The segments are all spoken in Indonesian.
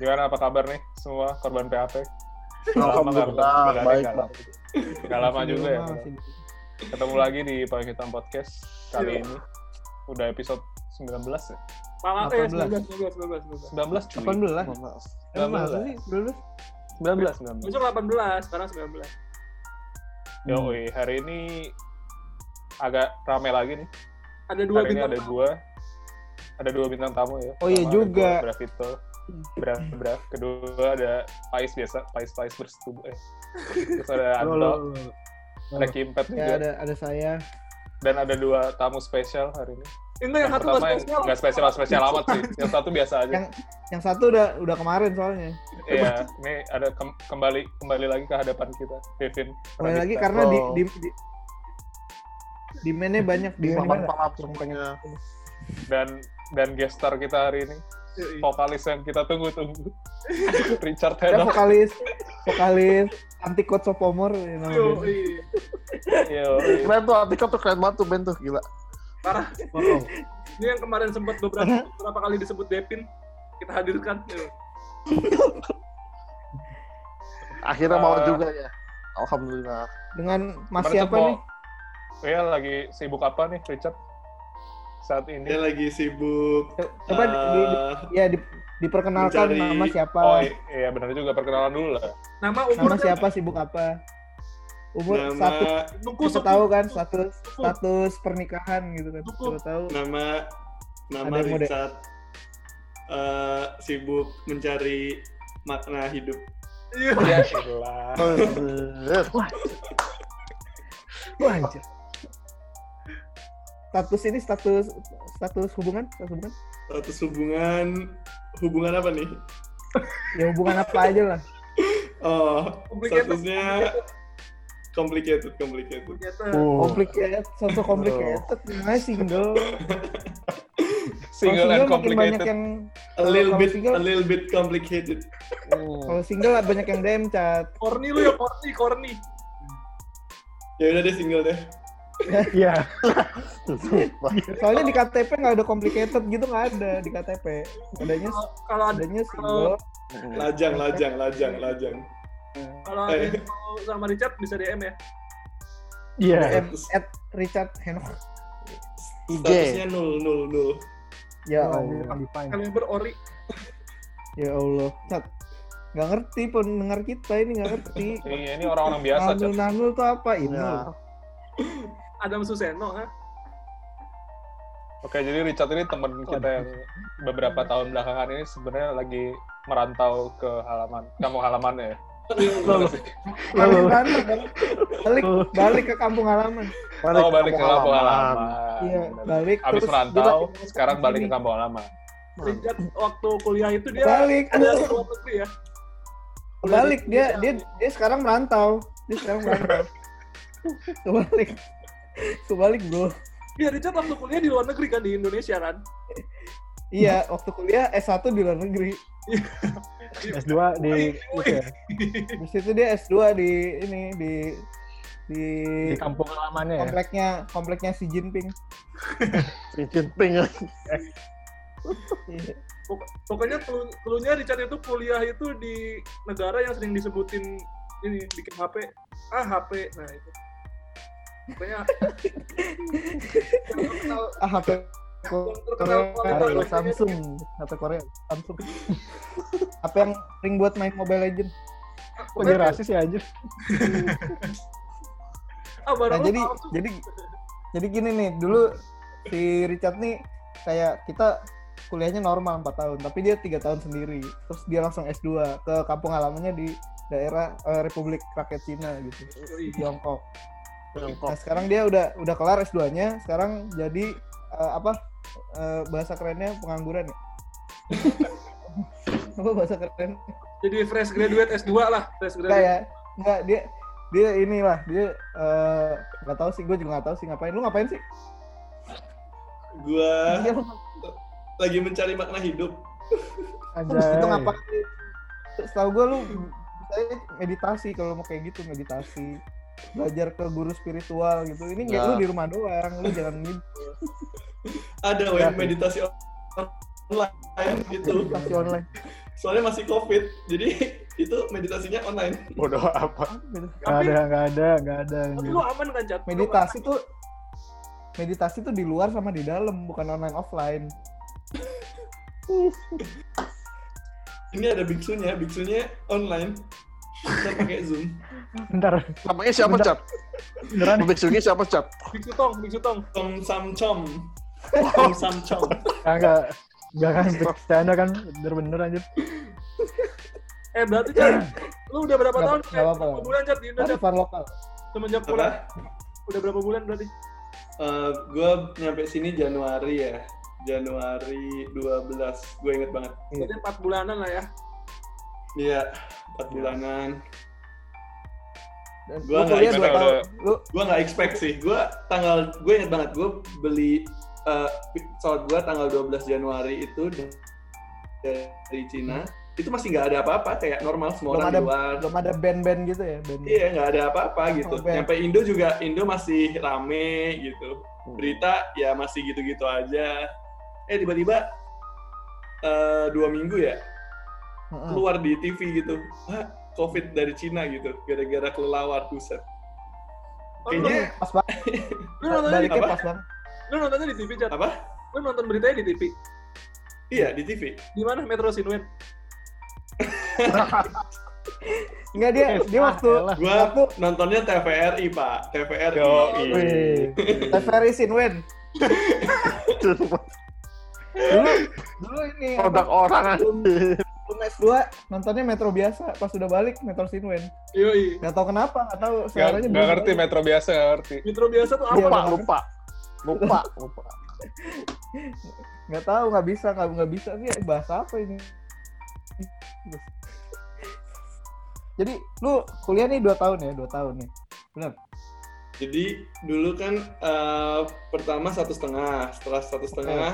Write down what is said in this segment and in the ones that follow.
Gimana apa kabar nih semua korban PHP? Alhamdulillah, baik. Gak lama juga ya. Ketemu lagi di Paling Hitam Podcast kali ini. Udah episode 19 ya? Eh 18. 19 19 19. 19 cuy. 18. 19. Emang sih? 19? 19 19. Besok 18, sekarang 19. Yoi, hari ini agak rame lagi nih. Ada dua hari ini bintang ada tamu. dua ada dua bintang tamu ya. Oh iya ada juga. gua, Bravito. Bra, bra. Kedua ada Pais biasa, Pais Pais bersetubuh. Eh. Terus ada Anto, ada Kimpet Ya juga. ada ada saya. Dan ada dua tamu spesial hari ini. Enggak yang satu pertama nggak yang spesial. nggak spesial spesial amat sih. Yang satu biasa aja. Yang yang satu udah udah kemarin soalnya. Iya, ini ada kem- kembali kembali lagi ke hadapan kita, Devin. Kembali lagi Pradipta. karena di Oh. di di demandnya banyak di Papan mana semuanya. dan dan guest star kita hari ini. Vokalis yang kita tunggu-tunggu Richard ada Hedok. vokalis vokalis anti coach sophomore ya. Yo, Keren tuh, Atika tuh keren banget tuh band tuh, gila. Parah. Ini yang kemarin sempat beberapa beberapa kali disebut Devin kita hadirkan. Akhirnya Eh, mau juga ya. Alhamdulillah. dengan Mas Kemarin siapa tuh nih? mau- Ya lagi sibuk apa nih Richard saat ini? Dia lagi sibuk Coba di, di- eh, ya di, diperkenalkan mencari- nama siapa? Oh iya benar juga perkenalan dulu lah. Nama umur nama siapa sibuk apa? Umur nama satu kita suku. tahu kan status status pernikahan gitu kan. Kita tahu. nama nama Ada. Richard eh, sibuk mencari makna hidup. Iya. Ya Allah. Wah, anjir. Status ini status status hubungan, status hubungan. Status hubungan hubungan apa nih? Ya hubungan apa aja lah. Oh, Complicated. statusnya complicated, complicated. Ternyata. Oh. Complicated, sosok complicated. Namanya single. Single and Kalau makin banyak complicated. yang A little bit, single- a little bit complicated. kalau single lah banyak yang DM chat. Corny lu ya, corny, corny. Ya udah deh single deh. Iya. Soalnya di KTP nggak ada complicated gitu nggak ada di KTP. Adanya Kalau- Kalau ada adanya single. Lajang, lajang, lajang, lajang. kalau mau sama Richard bisa DM ya. Iya. DM at Richard Henok. Statusnya nul, nul, nul. Ya Oh, Allah. Kalian berori. Ya Allah. Chat. Nggak ngerti pendengar kita ini nggak ngerti. Iya, ini orang-orang biasa, Nangul Chat. nangul tuh apa? Ini. Adam Suseno, ha? Oke, jadi Richard ini teman kita yang beberapa tahun belakangan ini sebenarnya lagi merantau ke halaman, kampung halamannya ya. Lalu, Balik, balik, balik ke kampung halaman. Oh, balik ke kampung halaman. Iya, balik. Abis terus merantau, sekarang balik ke kampung halaman. Richard waktu kuliah itu dia Balik. ada luar negeri ya. Balik dia dia dia sekarang merantau. Dia sekarang merantau. Kebalik. Kebalik bro. Iya, Richard waktu kuliah di luar negeri kan di Indonesia kan. Iya, waktu kuliah S1 di luar negeri. S2 di ya, Habis itu dia S2 di ini di di, di kampung halamannya ya. kompleknya kompleknya si Jinping. Si Jinping. Iya. Pok- Pokoknya keluhnya Richard itu kuliah itu di negara yang sering disebutin ini bikin HP. Ah, HP. Nah, itu. Pokoknya Ah, HP Korea kualitas Samsung, HP Korea Samsung. HP yang sering buat main Mobile Legend. Kok dia rasis ya anjir? Ah, Nah, jadi palsu. jadi jadi gini nih, dulu si Richard nih kayak kita kuliahnya normal 4 tahun, tapi dia tiga tahun sendiri. Terus dia langsung S2 ke kampung halamannya di daerah eh, Republik Rakyat Cina gitu, di Tiongkok. Nah, sekarang dia udah udah kelar S2-nya, sekarang jadi eh, apa? eh, bahasa kerennya pengangguran ya. apa bahasa keren? Jadi fresh graduate S2 lah, fresh Enggak graduate. ya. Enggak, dia dia inilah, dia eh, nggak tahu sih, gue juga nggak tahu sih ngapain. Lu ngapain sih? Gua Iya, lagi mencari makna hidup. Anjay. itu ngapain? Setahu gue lu saya meditasi kalau mau kayak gitu meditasi. Belajar ke guru spiritual gitu. Ini nggak Ya. lu di rumah doang, lu jangan gitu. Ada Ya. web meditasi online itu. Meditasi online. Soalnya masih covid, jadi itu meditasinya online. Bodoh apa? Nggak Tapi, ada, nggak ada, nggak ada. tapi lu aman kan, Cat? Lu Meditasi tuh meditasi tuh di luar sama di dalam, bukan online offline. Ini ada biksunya, biksunya online. Kita pakai Zoom. Bentar, Namanya siapa, Bentar. Cap? beneran Biksunya siapa, Cap? Biksu Tong, Biksu Tong. Tom Sam Chom. Tom Sam Chom. kagak. Enggak kan, bercanda kan, bener-bener anjir. Eh, berarti, Cat, lu udah berapa Nggak- tahun, Cat? apa-apa. Berapa bulan, Cat, di Indo, Cat? Kearifan lokal. Semenjak Apa? pulang. Udah berapa bulan berarti? Eh, gue nyampe sini Januari ya. Januari 12. Gue inget banget. Jadi 4 bulanan lah ya. Iya, 4 bulanan. Dan Gua nggak expect udah- Gue nggak expect sih. Gue tanggal, gue inget banget. Gue beli eh pesawat gue tanggal 12 Januari itu dari Cina. Itu masih nggak ada apa-apa, kayak normal semua belum orang ada luar. belum ada band-band gitu ya, band. Iya, nggak ada apa-apa gitu. Oh, band. Nyampe Indo juga, Indo masih rame gitu. Berita ya masih gitu-gitu aja. Eh tiba-tiba eh, dua minggu ya. Keluar di TV gitu. Wah, COVID dari Cina gitu, gara-gara kelelawar buset. Oh, Kayaknya Pas banget, lu nontonnya di, apa? pas banget. lu nontonnya di TV, Cat? apa? Lu nonton beritanya di TV? Iya di TV. Di mana? Metro Sinwen? Enggak dia Eh, dia waktu. Gua waktu nontonnya TVRI pak, TVRI. Yo, Wih. TVRI Sinwen. Dulu dulu ini Produk orang anjir. Belum S2 nontonnya Metro biasa, pas udah balik Metro Sinwen. Yoi. Gak tau kenapa, gak tau Gak, suaranya gak ngerti balik. metro biasa, gak ngerti. Metro biasa tuh Iya, apa? Lupa, lupa. Lupa, lupa. Nggak tahu, nggak bisa, nggak nggak bisa sih bahasa apa ini. Jadi lu kuliah nih dua tahun ya, dua tahun nih. Benar. Jadi dulu kan eh, pertama satu setengah, setelah satu setengah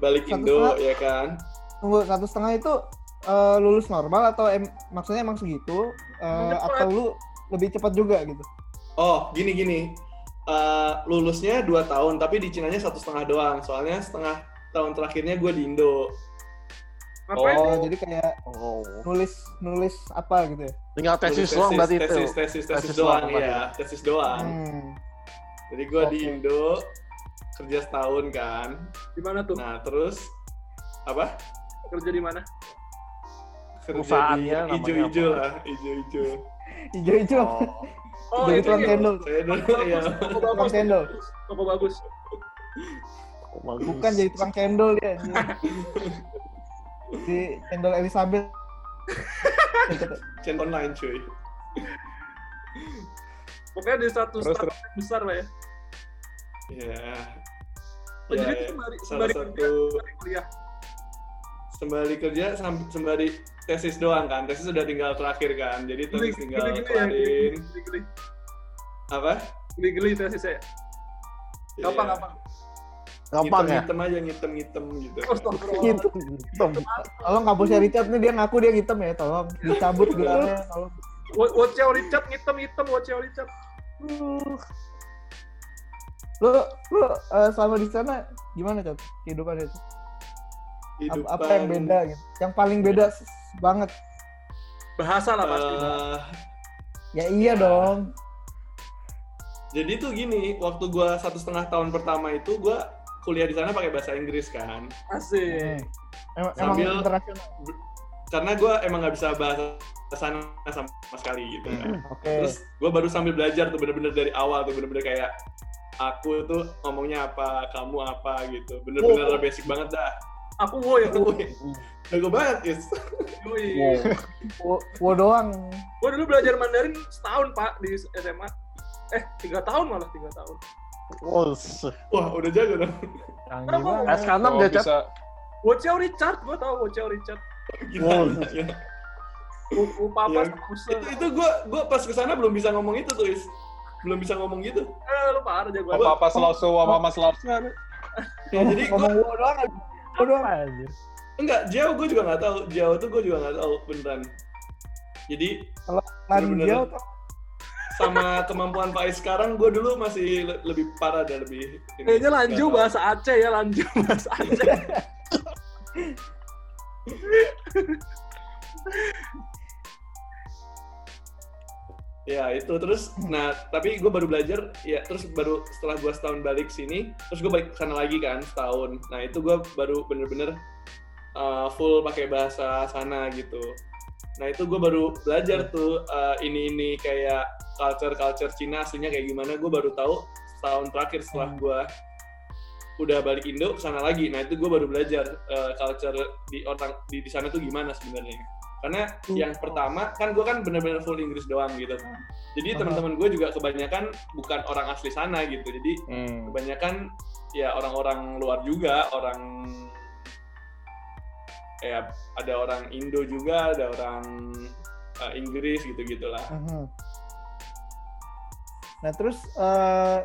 balik Satu Indo setengah? ya kan. Tunggu satu setengah itu eh, lulus normal atau em, maksudnya emang segitu eh, cepat. atau lu lebih cepat juga gitu? Oh gini gini, Eh, lulusnya dua tahun tapi di Cinanya satu setengah doang. Soalnya setengah tahun terakhirnya gue di Indo. Ngapain? Oh, jadi kayak Oh. nulis nulis apa gitu ya? Tinggal tesis Nulis doang berarti itu. tesis, tesis, tesis, Tesis doang, doang ya, tesis doang. Hmm. Jadi gue di Oke. Indo kerja setahun kan. Di mana tuh? Nah terus apa? Kerja di mana? Perusahaannya hijau-hijau lah, hijau-hijau. Hijau-hijau. Oh, Jadi itu tukang ya. cendol. Saya dulu ya. Toko cendol. Toko bagus. Oh, bagus. Bukan jadi tukang cendol dia. anjing. Di cendol Elizabeth. Cent online cuy. Pokoknya di satu Terus, startup yang besar lah ya. Ya. Oh, Ya, jadi itu sembari, salah sembari satu kuliah. Sembari kerja sembari tesis doang kan. Tesis sudah tinggal terakhir kan. Jadi Geli, tesis tinggal geli, geli ya. kelarin. Geli, geli. Apa? Geli, geli tesis saya. Gampang, Iya. gampang. Gampang ya? Ngitem aja ngitem-ngitem gitu. Astagfirullah. Gitu. Hitam. Tolong kampusnya Richard nih dia ngaku dia hitam ya, tolong dicabut gelarnya, tolong. Out Richard, ngitem, ngitem, watch out Richard. Lu lu eh, selama di sana gimana, Cat? Kehidupan itu? Ap- Apa, yang beda gitu? Yang paling beda s- banget. Bahasa lah pasti. Eh, Ya iya dong. jadi tuh gini, waktu gua satu setengah tahun pertama itu gua kuliah di sana pakai bahasa Inggris kan. Asik. Emang, emang Sambil- internasional. Karena gua emang nggak bisa bahasa sana sama sekali gitu kan. Oke. Terus gue baru sambil belajar tuh bener-bener dari awal tuh bener-bener kayak aku tuh ngomongnya apa, kamu apa gitu. Bener-bener Wow. basic banget dah. Aku wo ya, wo. Jago banget, Is. Wo, wo doang. Gua dulu belajar Mandarin setahun pak di SMA. Eh, tiga tahun malah tiga tahun. Oh, se- Wah, udah jago dong. Canggih banget. S6 Oh, dia, Cap. bisa Watch out Richard, gua tahu watch out Richard. Wow. Ya. U- Iya. Use. Itu itu gue gua pas ke sana belum bisa ngomong itu tuh, Is. Belum bisa ngomong gitu. Eh, lu parah jago. apa-apa selalu apa-apa selalu. Ya, jadi ngomong wo doang. Apa anjir? enggak, jauh gue juga nggak tahu. Jauh tuh gue juga nggak tahu beneran. Jadi Lari Bener-bener. jauh tuh. sama kemampuan Faiz sekarang, gue dulu masih le- lebih parah dan lebih. ini. Kayaknya lanjut bahasa Aceh ya, lanjut bahasa Aceh. Ya itu terus, nah tapi gue baru belajar, ya terus baru setelah gue setahun balik sini, terus gue balik ke sana lagi kan setahun. Nah itu gue baru bener-bener uh, full pakai bahasa sana gitu. Nah itu gue baru belajar tuh uh, ini ini kayak culture culture Cina aslinya kayak gimana. Gue baru tahu setahun terakhir setelah gue udah balik Indo ke sana lagi. Nah itu gue baru belajar uh, culture di orang di di sana tuh gimana sebenarnya. Karena yang pertama kan gue kan bener-bener full Inggris doang gitu. Jadi Aha. teman-teman gue juga kebanyakan bukan orang asli sana gitu. Jadi Hmm. kebanyakan ya orang-orang luar juga, orang ya ada orang Indo juga, ada orang uh, Inggris gitu-gitulah. Mhm. Nah terus eh,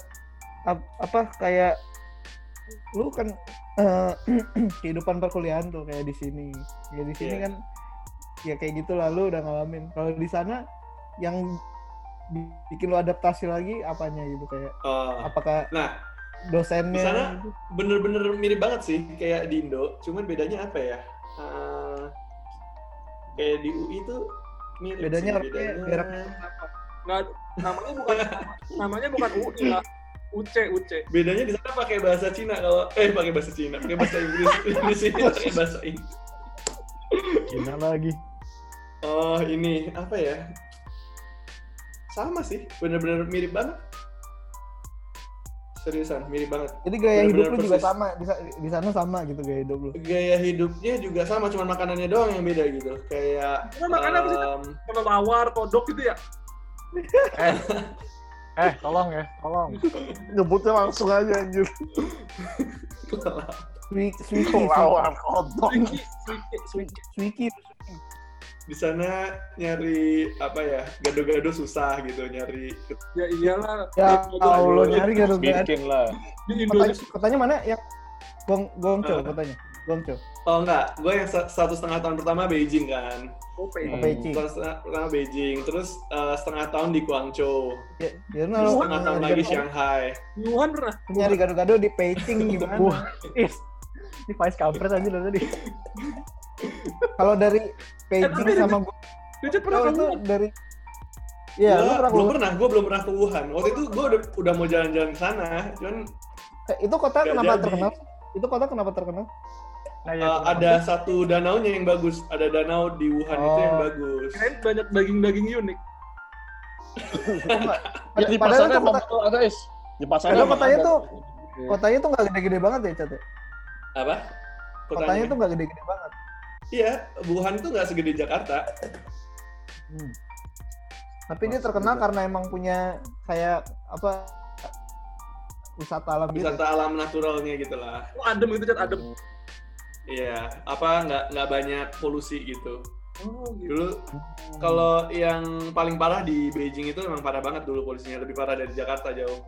ap- apa kayak lu kan eh, kehidupan perkuliahan tuh kayak di sini, ya di sini Iya. kan ya kayak gitu lah lu udah ngalamin. Kalau di sana yang bi- bikin lu adaptasi lagi apanya gitu kayak Uh, apakah nah, dosennya Di sana gitu? bener-bener mirip banget sih kayak di Indo, cuman bedanya apa ya? Uh, kayak di UI tuh mirip bedanya sih, bedanya. berak Nggak, namanya bukan namanya bukan UI lah. UC, UC. bedanya di sana pakai bahasa Cina kalau eh pakai bahasa Cina, pakai bahasa Inggris. di sini pakai bahasa Inggris. Cina lagi. Oh ini apa ya? Sama sih, bener-bener mirip banget. Seriusan, mirip banget. Jadi gaya hidup Bener-bener lu juga sama di, sa- di sana sama gitu gaya hidup lu. Gaya hidupnya juga sama, cuma makanannya doang yang beda gitu. Kayak Emang makannya apa sih? Sama mawar, kodok gitu ya. Eh, eh, tolong ya, tolong. Nyebutnya langsung aja anjir. Swiki, Kelawar kotor. Swiki, swiki, di sana nyari apa ya gado-gado susah gitu nyari Ya iyalah. Ya Allah nyari gado gado. Bikin lah. Di Indonesia. kotanya mana yang Gong Gongcho Ah. kotanya. Gongcho. oh enggak gue yang sa- satu setengah tahun pertama Beijing kan Oh, Hmm. Beijing. Setengah setengah pertama Beijing terus eh, setengah tahun di Guangzhou Ya, ya terus nah, setengah tahun lagi Shanghai Wuhan pernah. nyari gado-gado di Beijing gimana? Is. Ini Faiz kampret aja dari tadi. Kalau dari Beijing tapi- sama gua Dia pernah itu ke Wuhan. dari Iya, lu pernah belum pernah gue belum pernah ke Wuhan waktu itu gue udah, udah mau jalan-jalan ke sana cuman Eh, itu kota kenapa jadi. terkenal? Itu kota kenapa terkenal? Nah, ya, eh, ada satu danaunya yang bagus ada danau di Wuhan itu yang Oh. bagus Kirain banyak daging-daging unik. Ya di pasarnya kota, ada is. Di pasarnya kotanya ada. tuh- kotanya tuh nggak gede-gede banget ya, Cat. Ya? apa Kotanya tuh nggak gede-gede banget. iya Wuhan itu nggak segede Jakarta Hmm. Tapi dia terkenal karena emang punya kayak apa wisata alam gitu. wisata alam naturalnya gitu lah Oh, adem gitu, Cat. Adem. Iya, apa nggak nggak banyak polusi gitu. Oh, gitu. Dulu kalau yang paling parah di Beijing itu memang parah banget dulu polusinya, lebih parah dari Jakarta jauh.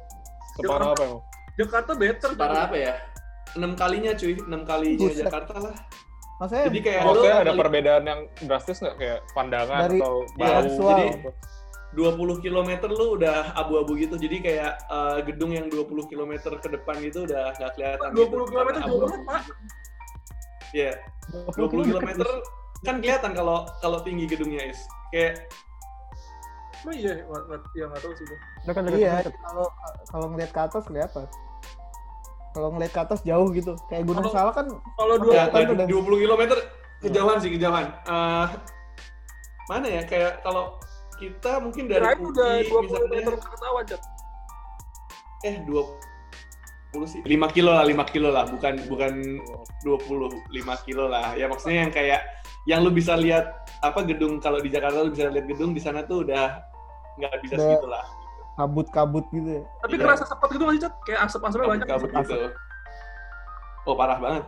Separah apa emang? Jakarta better. Parah apa ya? Enam kalinya cuy, enam kalinya Buset. Jakarta lah. Maksudnya Jadi kayak lu kayak ada ngeli- perbedaan yang drastis nggak kayak pandangan Dari- atau bau? visual. gitu? 20 km lu udah abu-abu gitu. Jadi kayak eh, gedung yang 20 km ke depan gitu udah nggak kelihatan. 20 gitu, km jauh abu. banget, Pak. Iya, 20 km kan kelihatan kalau kalau tinggi gedungnya is. Kayak Oh iya, nggak- nggak- ya nggak tahu sih. Kan iya, kalau kalau ngeliat ke atas kelihatan. Kalau ngeliat ke atas jauh gitu. Kayak Gunung Kalau- Salak kan Kalau dua dan- 20 km kejauhan sih kejauhan. Eh, mana ya kayak kalau kita mungkin dari kirain udah UI 20 misalnya meter ke eh 20 sih 5 kilo lah 5 kilo lah bukan bukan 20 5 kilo lah ya maksudnya yang kayak yang lu bisa lihat apa gedung kalau di Jakarta lu bisa lihat gedung di sana tuh udah nggak bisa Udah. segitu lah kabut-kabut gitu ya. Tapi Iya. kerasa sepet gitu nggak sih, Cat? Kayak asap-asapnya banyak. kabut gitu oh parah banget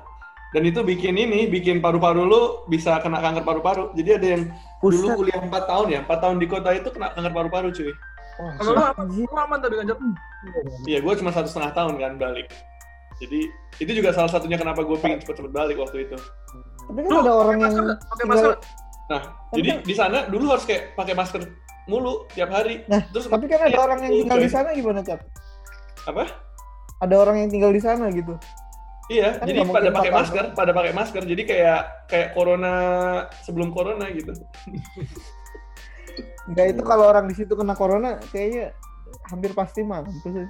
dan itu bikin ini bikin paru-paru lu bisa kena kanker paru-paru jadi ada yang dulu Buset. kuliah 4 tahun ya 4 tahun di kota itu kena kanker paru-paru cuy Wah, Kalau lu aman, lu aman tapi kan, Cat. Iya, gue cuma satu setengah tahun kan balik. Jadi itu juga salah satunya kenapa gue pengen cepet-cepet balik waktu itu. Tapi kan ada orang yang masker, pakai masker. Nah, jadi di sana dulu harus kayak pakai masker mulu tiap hari. Nah, Terus Tapi kan ada orang yang tinggal di sana gimana, Cap? apa? Ada orang yang tinggal di sana gitu. Iya, Kan jadi pada pakai masker, pada pakai masker. Jadi kayak kayak corona sebelum corona gitu. Enggak itu kalau orang di situ kena corona kayaknya hampir pasti mampus aja.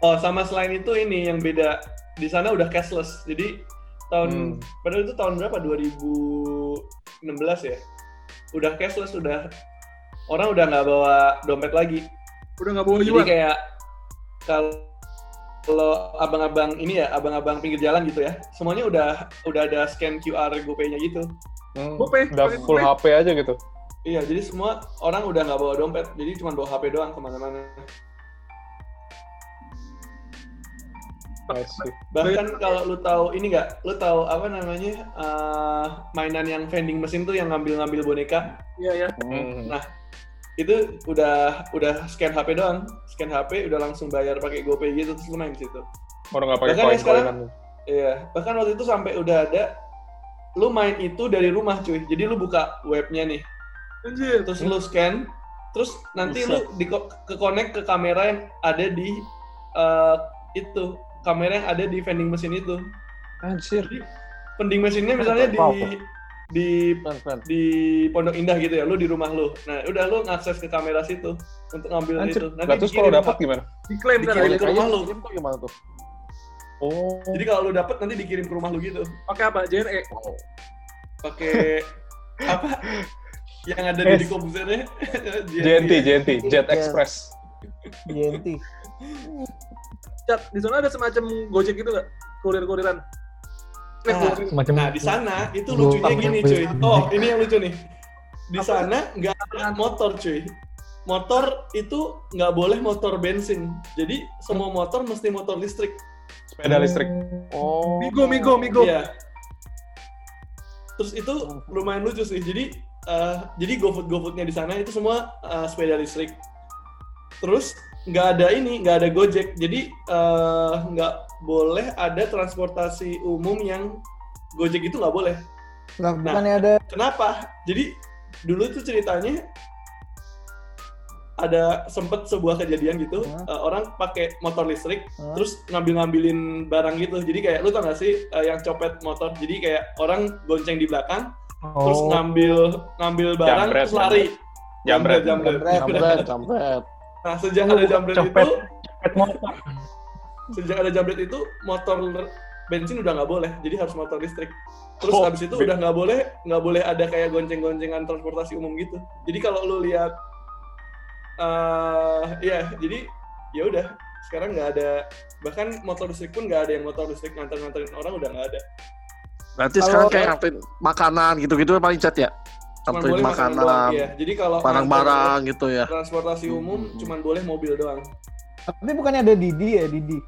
Oh, sama selain itu ini yang beda di sana udah cashless. Jadi tahun Hmm. padahal itu tahun berapa? 2016 ya. Udah cashless, udah orang udah nggak bawa dompet lagi. Udah nggak bawa Jadi yuan. kayak kalau kalau abang-abang ini ya, abang-abang pinggir jalan gitu ya, semuanya udah udah ada scan QR GoPay-nya gitu. Hmm, Gopay, udah pakai full Gopay. HP aja gitu. Iya, jadi semua orang udah nggak bawa dompet, jadi cuma bawa HP doang ke mana-mana. Bahkan kalau lu tahu ini nggak, lu tahu apa namanya eh, mainan yang vending mesin tuh yang ngambil-ngambil boneka, Iya, iya. Hmm. Nah, itu udah udah scan HP doang, scan HP udah langsung bayar pakai GoPay gitu terus lu main di situ. Orang nggak pakai Bahkan yang koin sekarang-. Iya, bahkan waktu itu sampai udah ada lu main itu dari rumah cuy. Jadi lu buka webnya nih, Anjir. terus lu scan, terus nanti lu di ke connect ke kamera yang ada di eh, itu kamera yang ada di vending mesin itu. Anjir. Jadi vending mesinnya misalnya di di di Pondok Indah gitu ya, lu di rumah lu. Nah, udah lu ngakses ke kamera situ untuk ngambil Anjir. itu. Lah terus kalau dapat gimana? Diklaim kan Dikirim ke rumah lu. Gimana tuh? Oh. Jadi kalau lu dapat nanti dikirim ke rumah lu gitu. Pakai apa? JNE. Wow. Pakai apa? Yang ada di komputernya. JNT, JNT, Jet Express. GNT. Cat, di sana ada semacam Gojek gitu nggak? Kurir-kuriran. Nah, Nah. Semacam Nah, di sana itu lucunya gini, cuy. Oh, ini yang lucu nih. Di sana nggak ada motor, cuy. Motor itu nggak boleh motor bensin. Jadi semua motor mesti motor listrik. Sepeda listrik. Oh. Migo, Migo, Migo. Iya. Terus itu lumayan lucu sih. Jadi eh, jadi GoFood GoFoodnya di sana itu semua eh, sepeda listrik. Terus nggak ada ini, nggak ada Gojek. Jadi eh, nggak boleh ada transportasi umum yang Gojek itu nggak boleh. Lah bukannya ada Kenapa? Jadi dulu tuh ceritanya ada sempet sebuah kejadian gitu eh, orang pakai motor listrik terus ngambil-ngambilin barang gitu jadi kayak lu tau gak sih eh, yang copet motor jadi kayak orang gonceng di belakang terus Oh. ngambil ngambil barang Jambret, terus lari Jambret. jambret, Jambret. Jambret, jambret. Nah sejak ada jambret Copet. itu Pet motor. sejak ada jambret itu motor bensin udah nggak boleh jadi harus motor listrik terus Oh, habis itu udah nggak boleh nggak boleh ada kayak gonceng-goncengan transportasi umum gitu jadi kalau lu lihat eh ya jadi ya udah sekarang nggak ada bahkan motor listrik pun nggak ada yang motor listrik nganter-nganterin orang udah nggak ada Berarti Kalau- sekarang kayak nganterin makanan gitu-gitu paling cat ya? Cuman boleh makanan, doang ya jadi kalau barang-barang gitu ya. transportasi umum Hmm. cuman boleh mobil doang tapi bukannya ada Didi ya Didi.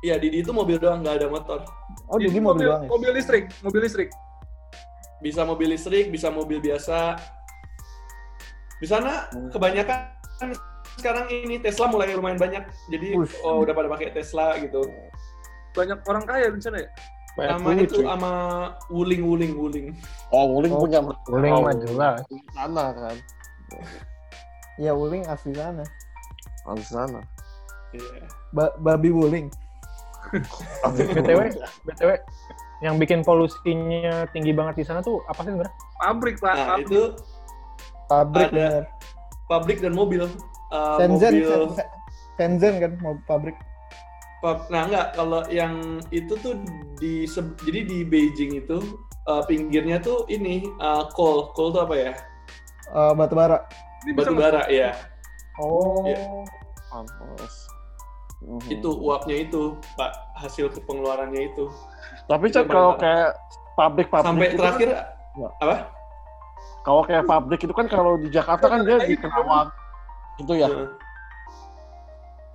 iya Didi itu mobil doang nggak ada motor Oh Jadi Didi mobil doang ya. mobil listrik, mobil listrik. bisa mobil listrik, bisa mobil biasa. Di sana kebanyakan sekarang ini Tesla mulai lumayan banyak. Jadi Ush. oh, udah pada pakai Tesla gitu. Banyak orang kaya di sana ya. Sama itu cuy. sama Wuling Wuling Wuling. Oh, Wuling Oh. punya Boleh Oh. mah jelas. sana kan. Ya Wuling asli sana. Di sana. Iya. Ba- babi Wuling. BTW, BTW yang bikin polusinya tinggi banget di sana tuh apa sih sebenarnya? Pabrik, Pak. Nah, Pabrik. itu Pabrik Ada. bener. pabrik dan mobil. Uh, Shenzhen, mobil Shenzhen, Shenzhen kan mau pabrik. Nah enggak kalau yang itu tuh di jadi di Beijing itu uh, pinggirnya tuh ini uh, coal coal tuh apa ya Eh, batu bara. Batu bara ya Oh. Iya. Pantes. Mhm. itu uapnya itu pak hasil pengeluarannya itu Tapi itu paling kalau kayak pabrik-pabrik sampai itu terakhir Ya. apa kalau kayak pabrik itu kan kalau di Jakarta kan dia di Kerawang gitu ya.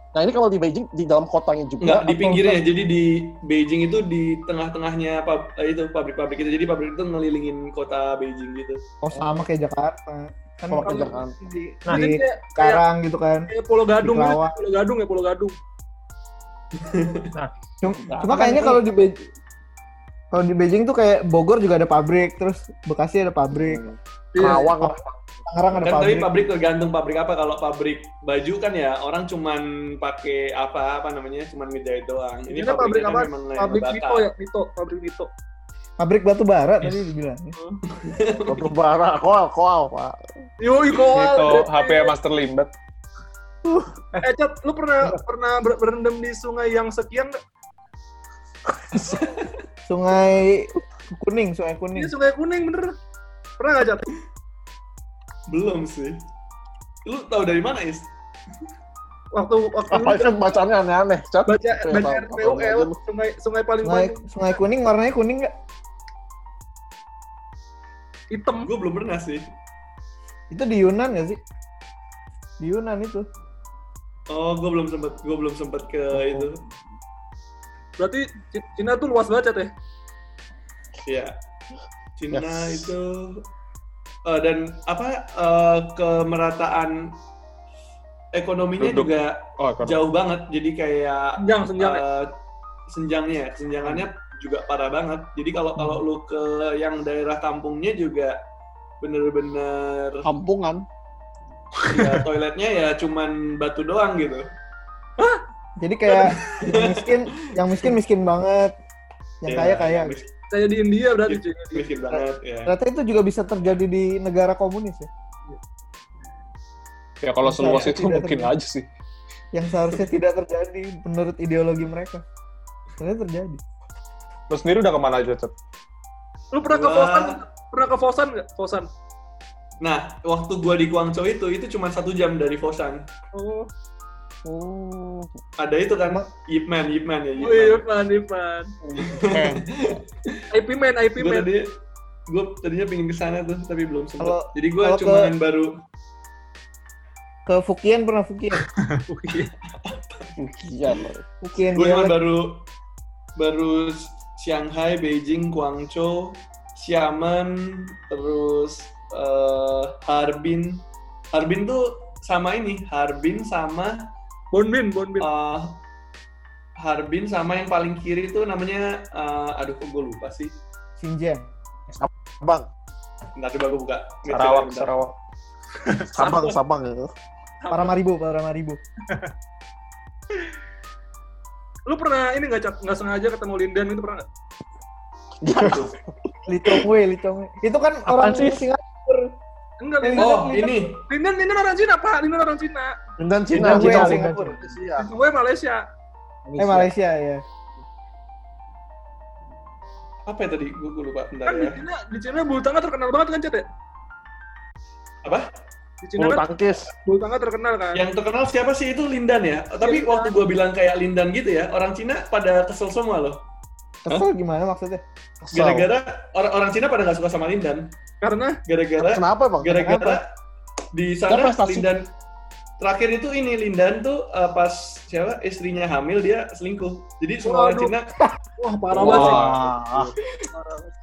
Nah ini kalau di Beijing di dalam kotanya juga. Enggak, di atau- pinggirnya. Jadi di Beijing itu di tengah-tengahnya pab- eh, itu pabrik-pabrik itu. Jadi pabrik itu ngelilingin kota Beijing gitu. Oh sama kayak Jakarta. Kan Sama kayak kalau Jakarta. di, Nah, di Jadi kayak, kayak, Karang gitu kan. kayak Pulau Gadung gitu. Pulau Gadung ya, Pulau Gadung. Cuma, Nah, cuma kan kayaknya kalau di Beijing kalau di Beijing tuh kayak Bogor juga ada pabrik, terus Bekasi ada pabrik. Hmm. Iya. Kerawang lah. Tangerang ada Kan tapi pabrik. pabrik tergantung pabrik apa. Kalau pabrik baju kan ya orang cuman pakai apa apa namanya, cuman ngejahit doang. Ini Ini kan pabrik apa? memang Pabrik. Nito ya, Nito, pabrik Nito. Pabrik batu bara tadi dibilang. Batu bara, koal, koal, Pak. Yo, koal. Itu HP Master Limbat. Eh, Cat, lu pernah pernah ber- berendam di sungai yang sekian nggak? Sungai Kuning, Sungai Kuning. Ini sungai kuning bener. Pernah nggak, Cat? Belum sih. Lu tahu dari mana, Is? Waktu waktu lu Apa kan bacanya aneh-aneh, Cat? baca baca RPUL sungai sungai paling Sungai Sungai Kuning warnanya kuning nggak? hitam. Gue belum pernah sih. Itu di Yunan nggak sih? Di Yunan itu. Oh, gue belum sempet, gue belum sempet ke itu. Berarti Cina tuh luas banget, Cat, ya? Iya. Cina Yes. itu eh, dan apa eh, kemerataan ekonominya Duduk. juga Oh, kan. jauh banget. Jadi kayak Senjang, senjang. eh, senjangnya, senjangannya juga parah banget. Jadi kalau kalau lu ke yang daerah kampungnya juga bener-bener Kampungan. ya toiletnya ya cuman batu doang gitu. Jadi kayak yang miskin, yang miskin miskin banget. Yang Ya, kaya kaya. mis- Kayak di India berarti, Iya. cuy. miskin banget ya. Ternyata itu juga bisa terjadi di negara komunis ya. Ya kalau seluas Saya itu mungkin terima. aja sih. Yang seharusnya tidak terjadi menurut ideologi mereka. Ternyata terjadi. Lu sendiri udah ke mana aja, Cet? Lu pernah ke Fosan? Pernah ke Fosan nggak? Fosan. Nah, waktu gua di Guangzhou itu itu cuma satu jam dari Fosan. Oh, Hmm. Ada itu kan, Yip Man, Yip Man ya, oh Man. Ivan, Ivan. Eh, IP man, IP gue man. tadi gue tadinya pingin ke sana tuh tapi belum Kalau- jadi gue cuman ke- baru Ke Fukian pernah Fukian. Iya. Fukian gue dia cuman baru baru Shanghai Beijing Guangzhou Xiamen terus eh, Harbin Harbin tuh sama ini Harbin sama Bonbin, Bonbin. eh, Harbin sama yang paling kiri itu namanya eh, aduh kok gue lupa sih Xinjiang. Sabang, Ntar coba gue buka Sarawak, Bentar. Sarawak. Sabang, Sabang ya. Paramaribo, Paramaribo. Lu pernah ini nggak, Cat? Nggak sengaja ketemu Lindan itu pernah nggak? Li Chongwei, Li Chongwei. Itu kan orang sih? Singapura. Enggak, Eh, Lindan. oh ini Lindan, Lindan orang Cina, Pak. Lindan orang Cina. Dan Cina, Li Chongwei Cina, Singapura. Malaysia. Gue Malaysia. Eh Malaysia ya. apa ya tadi gue lupa bentar Kan di ya Cina, di Cina bulu tangga terkenal banget kan, Cat ya? apa Di Cina Bulu kan tangkis. bulu tangga terkenal kan. Yang terkenal siapa sih itu Lindan ya? Tapi Lindan. waktu gua bilang kayak Lindan gitu ya, orang Cina pada kesel semua loh. Kesel gimana maksudnya? Kesel. Gara-gara orang orang Cina pada nggak suka sama Lindan. Karena Gara-gara Kenapa bang? gara-gara di sana. Lindan terakhir itu ini Lindan tuh uh, pas siapa istrinya hamil dia selingkuh. Jadi semua orang. Cina wah parah banget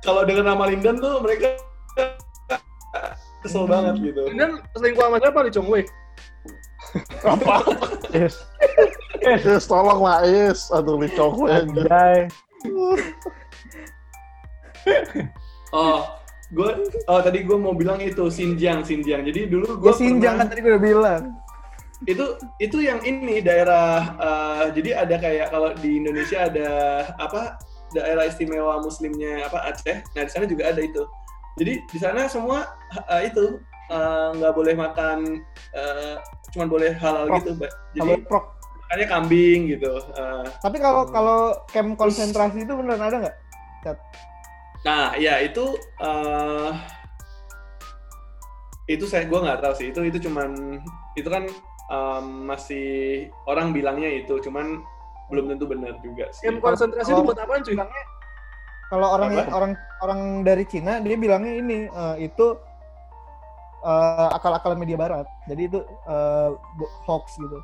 kalau dengan nama Lindan tuh mereka kesel banget gitu. Lindan selingkuh sama siapa? Li Chongwei. Yes. Is, tolong lah Is. Aduh, Li Chongwei. Anjay. Oh, gue oh tadi gue mau bilang itu Xinjiang Xinjiang. Jadi dulu Gue gue Xinjiang kan tadi gue udah bilang. itu itu yang ini daerah eh, jadi ada kayak kalau di Indonesia ada apa daerah istimewa muslimnya apa Aceh nah di sana juga ada itu jadi di sana semua eh, itu eh, nggak boleh makan eh, cuman boleh halal Prok. gitu Mbak. Jadi prok. Makannya kambing gitu Eh, Tapi kalau kalau camp konsentrasi itu beneran ada nggak? nah ya itu eh, itu saya gue nggak tahu sih itu itu cuman itu kan em, masih orang bilangnya itu cuman belum tentu benar juga sih Camp konsentrasi itu buat apaan cuy? Kalau orang Apa? orang orang dari Cina dia bilangnya ini eh, itu eh, akal-akal media barat. Jadi itu eh, bo- hoax gitu.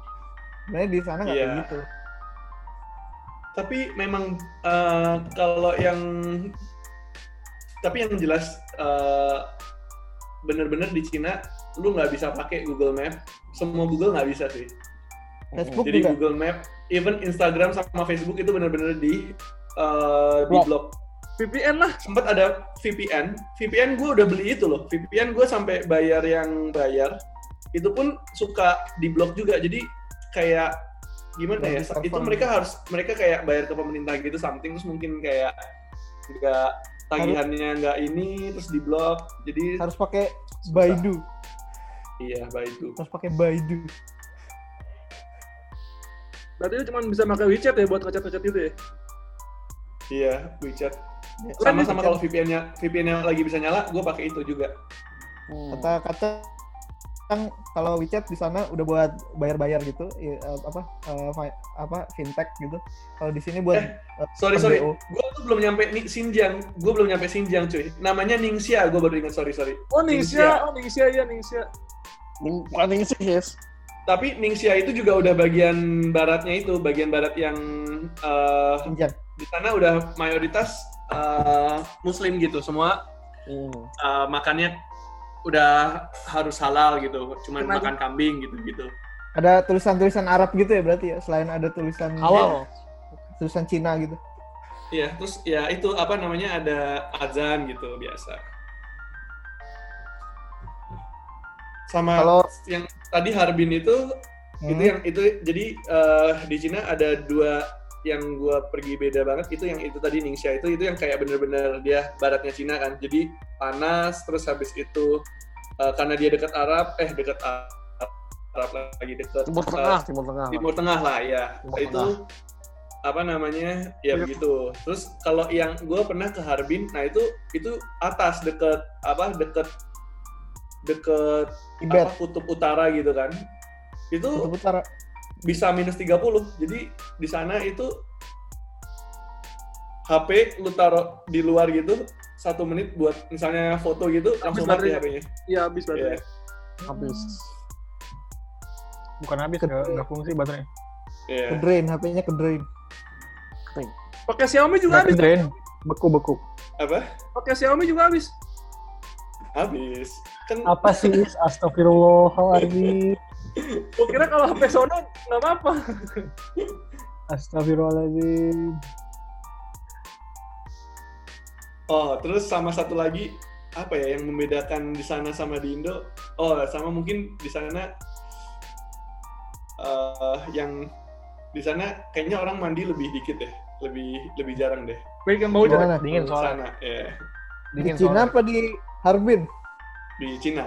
Sebenarnya di sana nggak kayak Iya. gitu. tapi memang eh, kalau yang tapi yang jelas eh, bener-bener di Cina lu nggak bisa pakai Google Map semua Google nggak bisa sih Facebook jadi juga. Google Map even Instagram sama Facebook itu bener-bener di eh, di Blok. blok VPN lah. sempat ada VPN. VPN gue udah beli itu loh. VPN gue sampai bayar yang bayar. Itu pun suka diblok juga. Jadi kayak gimana ya? Itu mereka harus mereka kayak bayar ke pemerintah gitu something terus mungkin kayak nggak tagihannya nggak ini terus diblok. Jadi Harus pakai. Baidu. iya baik itu. Harus pakai Baidu. Berarti lu cuma bisa pakai WeChat ya buat ngechat-ngechat gitu ya? Iya WeChat. Ya, Sama-sama kalau VPN-nya VPN-nya lagi bisa nyala, gue pakai itu juga. kata kata kan kalau WeChat di sana udah buat bayar-bayar gitu ya, eh, apa eh, apa fintech gitu kalau di sini buat Eh, Sorry sorry, MBO. gue tuh belum nyampe nih Xinjiang, gue belum nyampe Xinjiang cuy. Namanya Ningxia, gue baru ingat sorry sorry. Oh Ningxia. Ningxia, oh Ningxia iya Ningxia. Bukan ini sih, yes. Tapi Ningxia itu juga udah bagian baratnya itu, bagian barat yang eh, Xinjiang. di sana udah mayoritas eh, Muslim gitu, semua Hmm. eh, makannya udah harus halal gitu, cuman Kenapa? makan kambing gitu gitu. Ada tulisan-tulisan Arab gitu ya berarti ya selain ada tulisan Halal. tulisan Cina gitu. Iya, terus ya itu apa namanya ada azan gitu biasa. Sama Kalau yang tadi Harbin itu Hmm. itu yang itu jadi eh, di Cina ada dua yang gua pergi beda banget itu yang itu tadi Ningxia itu itu yang kayak bener-bener dia baratnya Cina kan. Jadi panas terus habis itu eh, karena dia dekat Arab eh dekat Arab, lagi dekat Timur eh, Tengah, Timur Tengah. Timur Tengah lah ya. Timur itu apa namanya? Ya begitu. Terus kalau yang gue pernah ke Harbin nah itu itu atas deket apa deket deket Tibet, apa, kutub utara gitu kan. Itu Kutub Utara. Bisa minus 30 jadi di sana itu HP lu taruh di luar gitu satu menit buat misalnya foto gitu langsung mati. HP-nya Iya habis berarti. Iya. Habis. Bukan habis, nggak fungsi baterainya. Iya. Ke drain, HP-nya ke drain. Pakai Xiaomi juga habis. drain, beku-beku. apa Pakai Xiaomi juga habis. habis kan Apa sih? Astagfirullahaladzim. Gua kira kalau HP Sono nggak apa-apa. Astagfirullahaladzim. Oh, terus sama satu lagi apa ya yang membedakan di sana sama di Indo? Oh, sama mungkin di sana eh yang di sana kayaknya orang mandi lebih dikit deh, lebih lebih jarang deh. Bau Gimana? jangan. Dingin Di soalnya. sana, ya Di Dingin Cina soalnya. apa di Harbin? di Cina.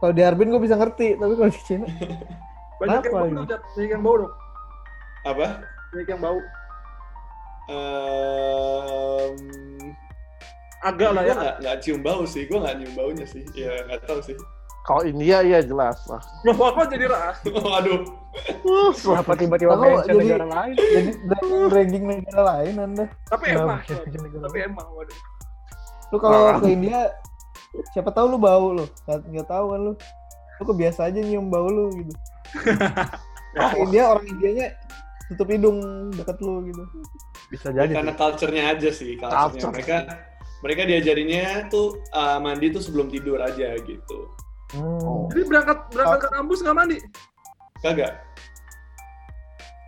Kalau di Harbin gue bisa ngerti, tapi kalau di Cina Banyak yang bau. Banyak yang bau dong. Apa? Banyak yang bau. Ehm, Agak lah ya. nggak nggak cium bau sih, gue nggak nyium baunya sih. Ya nggak tahu sih. Kalau India iya jelas lah. Loh, kok jadi rah? Aduh, Kenapa tiba-tiba mention jadi- negara lain? jadi ranking negara lain anda. Tapi emang. Tapi emang. Waduh. Lu kalau ke India, siapa tahu lu bau lu, nggak nggak tahu kan lu. Lu kebiasa aja nyium bau lu gitu. Ke India orang Indianya tutup hidung deket lu gitu. Bisa jadi. karena sih. culture-nya aja sih, culture-nya. Culture. Mereka mereka diajarinnya tuh uh, mandi tuh sebelum tidur aja gitu. Hmm. Jadi berangkat berangkat ke kampus nggak mandi? Kagak.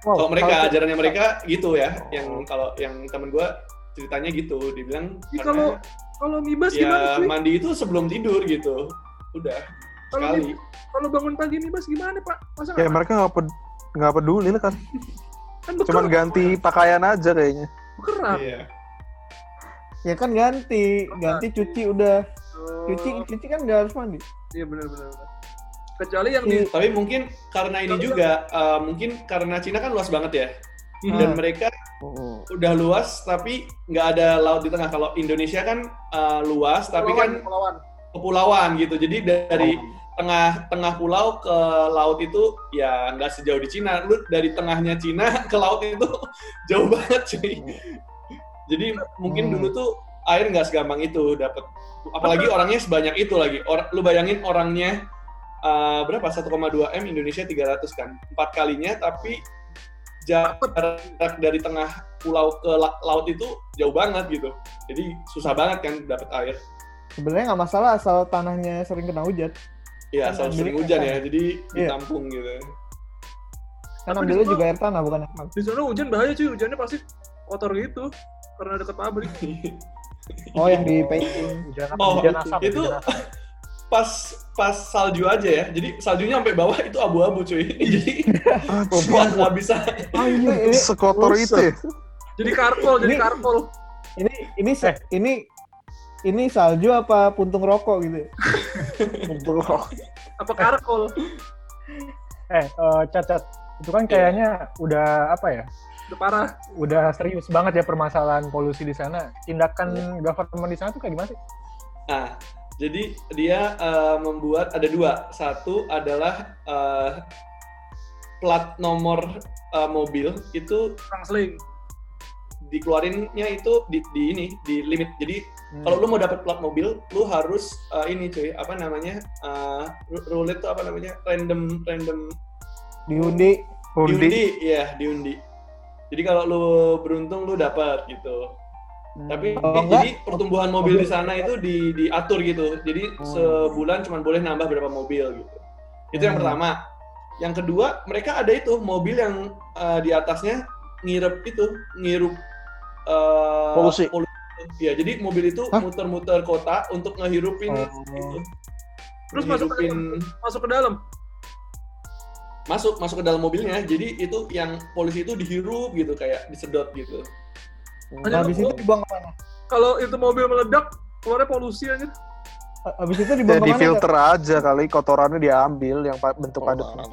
Wow, kalau mereka culture- ajarannya mereka gitu ya, Oh. yang kalau yang temen gue ceritanya gitu, dibilang karena Kalau Mibas gimana ya sih? mandi itu sebelum tidur gitu, udah Kalau sekali. Kalau bangun pagi Mibas gimana Pak? Masa Ya mereka nggak ped- nggak peduli lah kan. kan Cuman bekerap, ganti pakaian aja kayaknya. bekerap. Iya. Ya kan ganti, ganti cuci udah. Oh, Cuci cuci kan nggak harus mandi. Iya benar benar. benar. Kecuali yang di Tapi mungkin karena ini juga, uh, mungkin karena Cina kan luas banget ya, dan Hmm. mereka Mm-mm. udah luas tapi nggak ada laut di tengah. Kalau Indonesia kan uh, luas tapi kan Kepulauan. kepulauan gitu. Jadi dari tengah tengah pulau ke laut itu ya nggak sejauh di Cina. Lu dari tengahnya Cina ke laut itu jauh banget cuy. Jadi mungkin Hmm. dulu tuh air nggak segampang itu dapat. Apalagi orangnya sebanyak itu lagi. Or, lu bayangin orangnya uh, berapa 1,2 m Indonesia 300 kan. Empat kalinya tapi jarak dari tengah pulau ke la- laut itu jauh banget gitu. Jadi susah banget kan dapat air. Sebenarnya nggak masalah asal tanahnya sering kena hujan. Iya, Kan asal sering hujan ya, jadi Iya. ditampung gitu. Kan Tapi ambilnya juga air tanah bukan air. Di sana hujan bahaya cuy, hujannya pasti kotor gitu karena deket pabrik. Oh yang di painting. Hujan Oh, hujan asap, itu hujan asap. Pas pas salju aja ya. Jadi saljunya sampai bawah itu abu-abu cuy. Jadi wah nggak bisa. Ah, Ini- ini sekotor itu ya? Jadi karpol, jadi Ini- karpol. Ini ini se- ini ini salju apa puntung rokok gitu? Apa karkol? Eh, eh, Cacat, itu kan kayaknya udah apa ya? Udah parah. Udah serius banget ya permasalahan polusi di sana. Tindakan government di sana tuh kayak gimana sih? Nah, jadi dia eh, membuat ada dua. Satu adalah eh, plat nomor eh, mobil itu Transling. dikeluarinnya itu di, di ini di limit. Jadi kalau lu mau dapat plat mobil, lu harus eh, ini cuy apa namanya ru- roulette tuh apa namanya random random Diundi. Undi. diundi, ya diundi. Jadi kalau lu beruntung lu dapat gitu. Tapi Kalau jadi enggak, pertumbuhan mobil di sana itu di diatur gitu. Jadi sebulan cuma boleh nambah berapa mobil gitu. Itu yang Hmm. pertama. Yang kedua, mereka ada itu mobil yang eh, di atasnya ngirup itu, ngirup eh, Polusi. Ya, jadi mobil itu Hah? muter-muter kota untuk ngehirupin Oh. gitu. Terus masuk ke Ngehirupin- Masuk ke dalam. masuk masuk ke dalam mobilnya. Jadi itu yang polisi itu dihirup gitu kayak disedot gitu. Nah, habis itu dibuang ke mana? Kalau itu mobil meledak, keluarnya polusi aja. Habis itu Ya dibuang di ke mana? filter aja kali kotorannya diambil yang bentuk Oh, padatnya.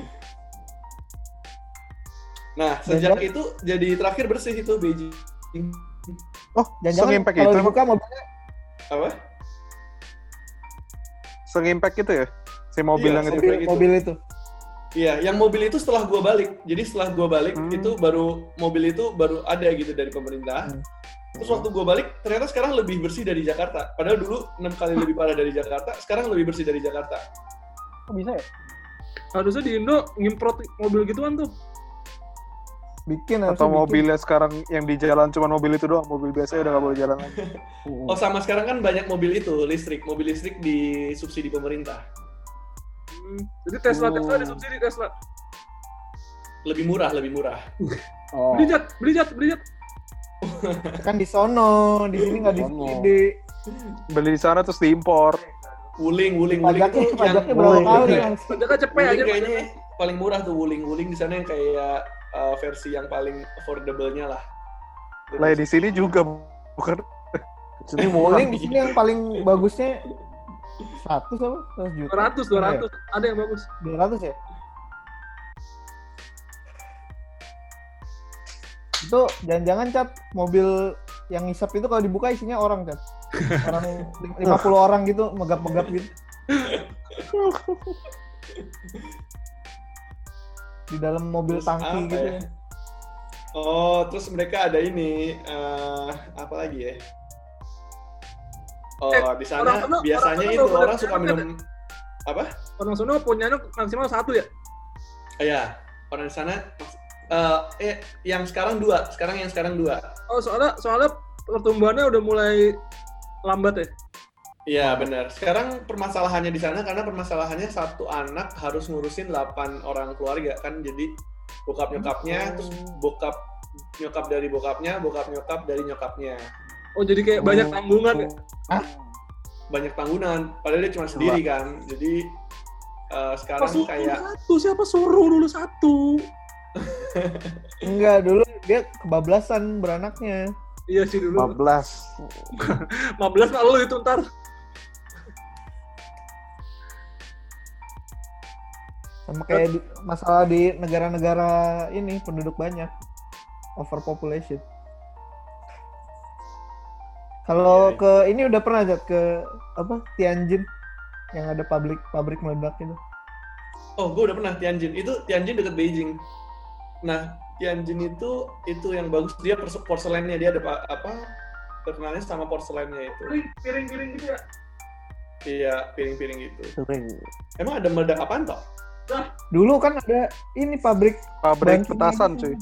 Nah, sejak itu jadi terakhir bersih itu Beijing. Oh, Jangan-jangan kalau itu dibuka mobilnya Apa? Se-impact itu ya? Si mobil Iya, yang itu. mobil, mobil itu. Iya, yang mobil itu setelah gua balik. Jadi setelah gua balik Hmm. itu baru mobil itu baru ada gitu dari pemerintah. Hmm. Terus waktu gua balik ternyata sekarang lebih bersih dari Jakarta. Padahal dulu enam kali lebih parah dari Jakarta, sekarang lebih bersih dari Jakarta. Kok bisa ya? Harusnya di Indo ngimprot mobil gituan tuh. Bikin Atau bikin. mobilnya sekarang yang di jalan cuma mobil itu doang. Mobil biasa udah gak boleh jalan lagi. Oh sama sekarang kan banyak mobil itu listrik, mobil listrik disubsidi pemerintah. Hmm. Jadi Tesla Oh. Tesla disubsidi Tesla. Lebih murah, lebih murah. Oh. Beli jet, beli jet, beli jet. Kan di sono, di sini nggak di Sono. di Beli di sana terus diimpor. Wuling, wuling, wuling pajaknya itu pajaknya berapa Wuling. kali langsung. Pajaknya cepet Wuling aja. kayaknya paling murah tuh wuling, wuling di sana yang kayak uh, versi yang paling affordable-nya lah. Lah di sini juga bukan. Sini murah. Paling di sini yang paling bagusnya 100 apa? 100 juta. 200, 200. Ada yang bagus. 200 ya? Itu jangan-jangan cat mobil yang ngisap itu kalau dibuka isinya orang cat. Orang 50 orang gitu megap-megap gitu. Di dalam mobil Terus tangki gitu. ya? Oh, terus mereka ada ini eh, apa lagi ya? Oh, Eh, di sana orang biasanya orang itu orang suka minum apa? Orang sono punya maksimal satu ya? Iya, orang di sana eh, eh yang sekarang dua, sekarang yang sekarang dua. Oh soalnya soalnya pertumbuhannya udah mulai lambat ya? Iya benar. Sekarang permasalahannya di sana karena permasalahannya satu anak harus ngurusin 8 orang keluarga kan. Jadi bokap nyokapnya, terus bokap nyokap dari bokapnya, bokap nyokap dari nyokapnya. Oh jadi kayak banyak tanggungan ya? Banyak tanggungan. Padahal dia cuma sendiri kan. Jadi eh, sekarang Pas kayak satu, siapa suruh dulu satu? Enggak, dulu dia kebablasan beranaknya. Iya sih dulu. 15. 15 mah lu itu ntar. Sama kayak di- masalah di negara-negara ini penduduk banyak. Overpopulation. Kalau Iya, ke ini udah pernah Jat, ke apa Tianjin yang ada pabrik pabrik meledak itu. Oh, gue udah pernah Tianjin. Itu Tianjin deket Beijing. Nah, Tianjin itu itu yang bagus dia pors- porselennya dia ada pa- apa terkenalnya sama porselennya itu. Piring-piring gitu ya? Iya, piring-piring gitu. Sering. Emang ada meledak apaan toh? Dulu kan ada ini pabrik Pabrik petasan cuy.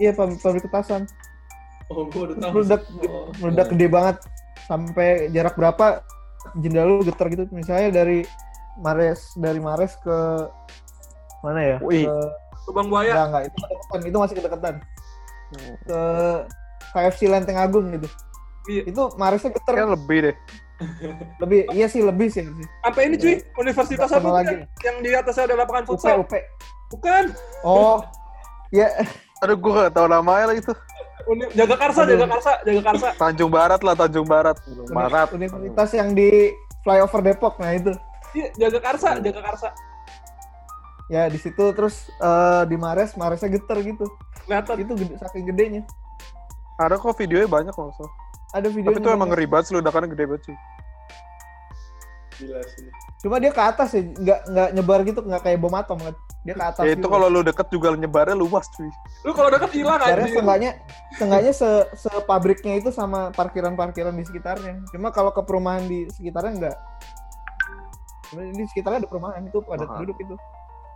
Iya pabrik, pabrik petasan. Oh, gue udah Terus tahu. meledak Oh. meledak gede banget sampai jarak berapa jendela lu getar gitu. Misalnya dari Mares dari Mares ke mana ya? Wih. Ke Lubang buaya. Enggak, enggak, itu kedekatan, itu masih kedekatan. Ke KFC Lenteng Agung gitu. Iya. Itu Maresnya geter. Kan lebih deh. Lebih iya sih lebih sih. Sampai ini cuy, universitas apa lagi. Yang di atasnya ada lapangan UP futsal. UP. Bukan. Oh. Ya, Aduh, gue gak tau namanya lagi tuh. Uni- Jaga Karsa, Aduh. Jaga Karsa, Jaga Karsa. Tanjung Barat lah, Tanjung Barat. Barat. universitas yang di flyover Depok nah itu. Iya, Jaga Karsa, Jaga Karsa. Ya di situ terus eh, di Mares, Maresnya geter gitu. Kelihatan. Itu gede, saking gedenya. Ada kok videonya banyak kok. So. Ada videonya. Tapi itu emang ngeri banget sih, ledakannya gede banget sih. Gila sih. Cuma dia ke atas ya, nggak nggak nyebar gitu, nggak kayak bom atom kan. Dia ke atas. Ya itu gitu. kalau lu deket juga nyebarnya luas cuy. Lu kalau deket hilang Karena aja. seenggaknya, seenggaknya se, se pabriknya itu sama parkiran-parkiran di sekitarnya. Cuma kalau ke perumahan di sekitarnya enggak. Di sekitarnya ada perumahan itu ada Aha. penduduk itu.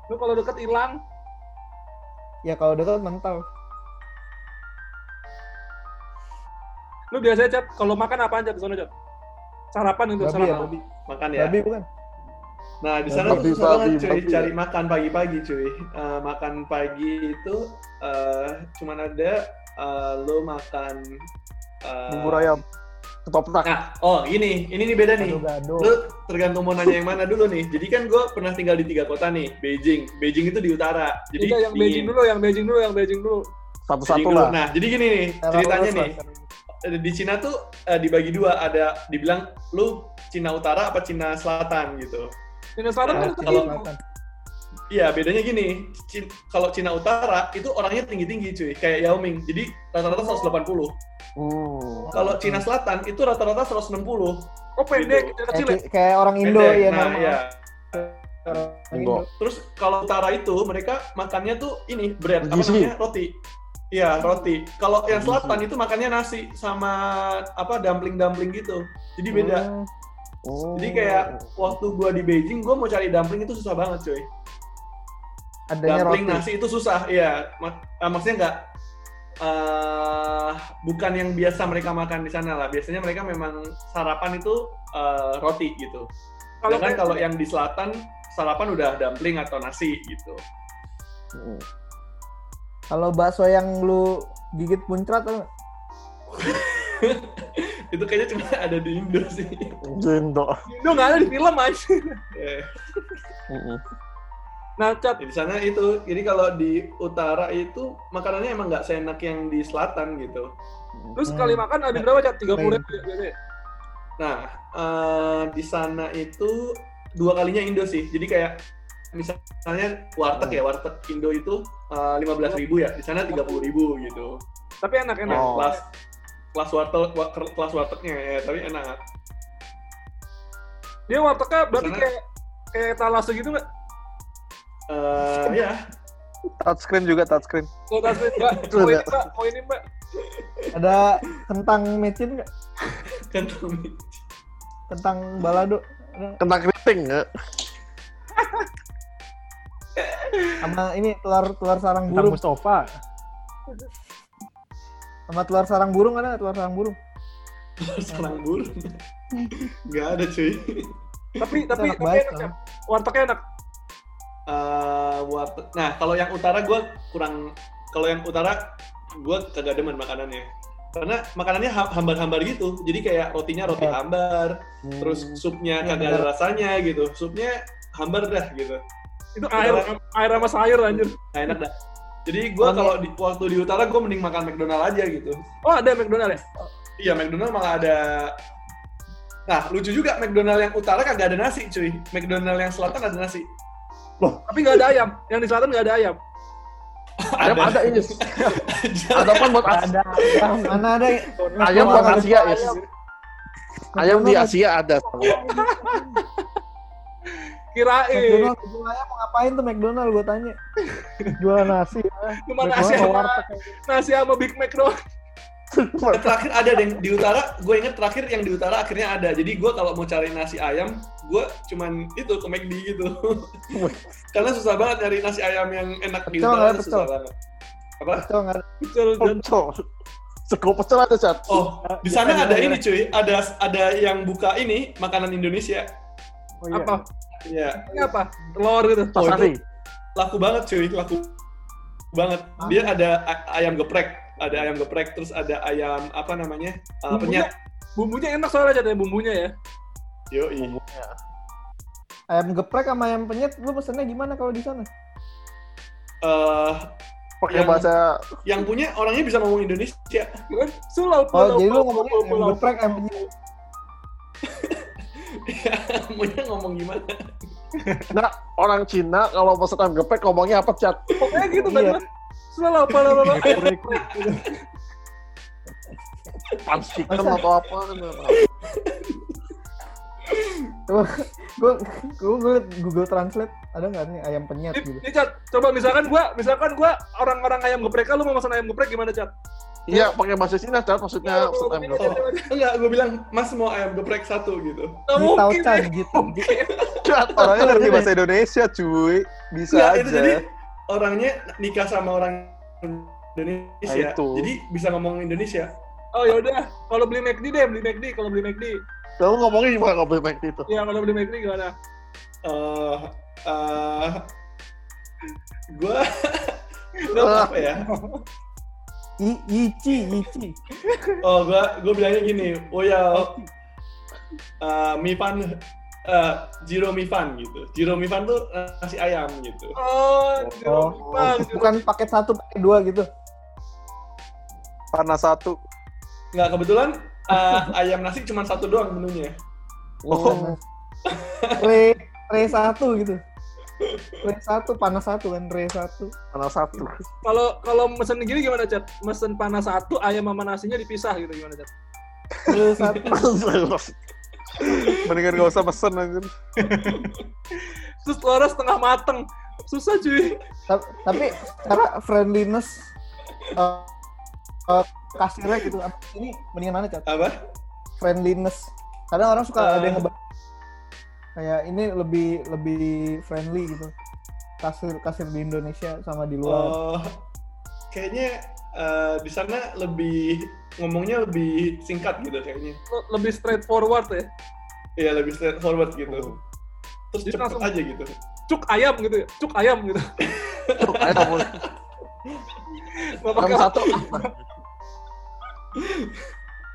Lu kalau deket hilang. Ya kalau dekat mental. Lu biasanya cat kalau makan apaan cat di sana cat? Sarapan itu Babi ya, sarapan. babi. Makan ya. Babi bukan? Nah, di sana tuh susah banget cuy, babi. cari makan pagi-pagi cuy. Eh, makan pagi itu eh cuman ada eh, lo makan eh, Bubur ayam. Ketoprak. Nah, oh gini, ini nih beda nih. Lu tergantung mau nanya yang mana dulu nih. Jadi kan gue pernah tinggal di tiga kota nih, Beijing. Beijing itu di utara. Jadi Udah yang dingin. Beijing dulu, yang Beijing dulu, yang Beijing dulu. Satu-satu lah. Nah, jadi gini nih, ceritanya nih. Di Cina tuh eh, dibagi dua, ada dibilang lu Cina Utara apa Cina Selatan gitu. Cina Selatan Nah, kan kalau- kalau Iya, bedanya gini. Cin- kalau Cina Utara itu orangnya tinggi-tinggi cuy, kayak Yao Ming. Jadi rata-rata 180. Hmm. Kalau Cina Selatan itu rata-rata 160. oh pendek, Gitu. kecil kecil ya. Kayak, kayak orang Indo Pendek. ya nah, normal. iya. Indo. Terus kalau utara itu mereka makannya tuh ini bread apa namanya roti. Iya roti. Kalau yang selatan itu makannya nasi sama apa dumpling-dumpling gitu. Jadi beda. Oh. Jadi kayak waktu gua di Beijing gua mau cari dumpling itu susah banget cuy. Adanya dumpling roti. nasi itu susah. Iya. Mak- eh, maksudnya nggak eh bukan yang biasa mereka makan di sana lah. Biasanya mereka memang sarapan itu eh, roti gitu. Kalau kayak- kalau yang di selatan sarapan udah dumpling atau nasi gitu. Hmm. Kalau bakso yang lu gigit puncrat tuh itu kayaknya cuma ada di Indo sih. Jendo. Indo nggak ada di film aja. Eh, Mm-mm. Nah, cat di sana itu, jadi kalau di utara itu makanannya emang nggak seenak yang di selatan gitu. lu sekali makan habis berapa cat? Tiga puluh ribu ya. Nah, eh, di sana itu dua kalinya Indo sih. Jadi kayak misalnya warteg ya, warteg Indo itu lima belas ribu ya, di sana tiga puluh ribu gitu. Tapi enak-enak. Oh. Kelas kelas warteg wa- kelas wartegnya ya, tapi enak. Dia wartegnya berarti Sana- kayak kayak talase gitu nggak? Eh, ya, Touchscreen juga touchscreen. Kalau talase enggak, Itu oh ini ada. mbak, oh ini mbak. ada kentang mecin nggak? kan Kentang balado. Kentang keriting nggak? sama ini telur telur sarang Tentang burung Mustafa. sama telur sarang burung ada telur sarang burung serang burung. Nggak ada cuy. Tapi tapi enak tapi banget, enak, Cat. Wartegnya enak. Eh, warteg. Nah, kalau yang utara gue kurang. Kalau yang utara gue kagak demen makanannya. Karena makanannya ha- hambar-hambar gitu. Jadi kayak rotinya roti Iya. hambar, Hmm. terus supnya Iya, kagak ada rasanya gitu. Supnya hambar dah gitu. Itu air air sama sayur anjir. Nggak enak dah. Jadi gue kalau di, waktu di utara gue mending makan McDonald aja gitu. Oh, ada McDonald ya? Iya McDonald malah ada. Nah lucu juga McDonald yang utara kagak ada nasi cuy. McDonald yang selatan ada nasi. Tapi nggak ada ayam. Yang di selatan nggak ada ayam. Ayam ada ini. Ada apa buat Asia? Ada. mana ada Ayam buat. Asia ya. Ayam di Asia ada. Kirain. McDonald jual ayam mau ngapain tuh McDonald gue tanya Jual nasi. Cuma nasi sama nasi sama Big Mac doang. terakhir ada deh di utara. Gue inget terakhir yang di utara akhirnya ada. Jadi gue kalau mau cari nasi ayam, gue cuman itu ke McD gitu. Karena susah banget nyari nasi ayam yang enak di Pecel utara nggak, tuh susah pecel? banget. Apa? Pecel nggak ada Pecel Pecel. Sego pecel ada cat. Oh, di sana ada ini cuy. Ada ada yang buka ini makanan Indonesia. Oh, iya. apa? Iya. Ini apa? Telur gitu. Oh, laku banget cuy, laku banget. Dia ada ayam geprek, ada ayam geprek, terus ada ayam apa namanya uh, Bumbunya, penyet. bumbunya enak soalnya jatuhnya bumbunya ya. Yoi. Ayam geprek sama ayam penyet, lu pesennya gimana kalau di sana? Eh, Pakai Yang- bahasa yang punya orangnya bisa ngomong Indonesia. Kan Sulau, Oh, pulau, jadi lu ngomongnya geprek, ayam penyet. Punya ngomong gimana? nah, orang Cina kalau pesan ayam geprek ngomongnya apa cat? Pokoknya gitu Iya. kan. Sulau, pulau, pulau. Punch chicken atau apa? Gue gue gue Google Translate ada nggak nih ayam penyet gitu? nih, Cat, coba misalkan gua, misalkan gua orang-orang ayam geprek, lu mau pesan ayam geprek gimana, Cat? Iya, pakai bahasa Cina cat maksudnya pesan ayam geprek. Enggak, gue bilang Mas mau ayam geprek satu gitu. Di mungkin, ya. gitu. Cat, Orangnya ngerti bahasa Indonesia, cuy. Bisa aja. itu jadi orangnya nikah sama orang Indonesia. Nah, itu. Jadi bisa ngomong Indonesia. Oh yaudah, kalau beli McD deh, beli McD. Kalau beli McD, Lalu ngomongnya gimana kalau beli McD itu? ya kalau beli McD gimana? Eh eh gua gua apa ya? I, ichi, ichi. Oh, gua gua bilangnya gini, oh ya eh Mifan eh Jiro Mifan gitu. Jiro Mifan tuh eh, nasi ayam gitu. Oh, Oh, Bang, bukan paket satu, paket dua gitu. Panas satu. Nggak kebetulan eh, ayam nasi cuma satu doang menunya. Oh. Re, re satu gitu. Re satu, panas satu kan, re satu. Mana satu? kalau kalau mesen gini gimana, Cat? Mesen panas satu, ayam sama nasinya dipisah gitu gimana, Cat? Re satu. Mendingan gak usah pesen anjir. Terus telurnya setengah mateng. Susah cuy. Ta- Tapi secara friendliness eh, eh, kasirnya gitu. Ini mendingan mana, Cat? Apa? friendliness kadang orang suka Eh. ada yang ngebahas kayak ini lebih lebih friendly gitu kasir kasir di Indonesia sama di luar Oh, kayaknya eh, di sana lebih ngomongnya lebih singkat gitu kayaknya. Lebih straightforward ya. Iya lebih straightforward gitu. Terus Jadi cepet langsung- aja gitu. Cuk ayam gitu ya. Cuk ayam gitu. Nggak kamu pakai satu.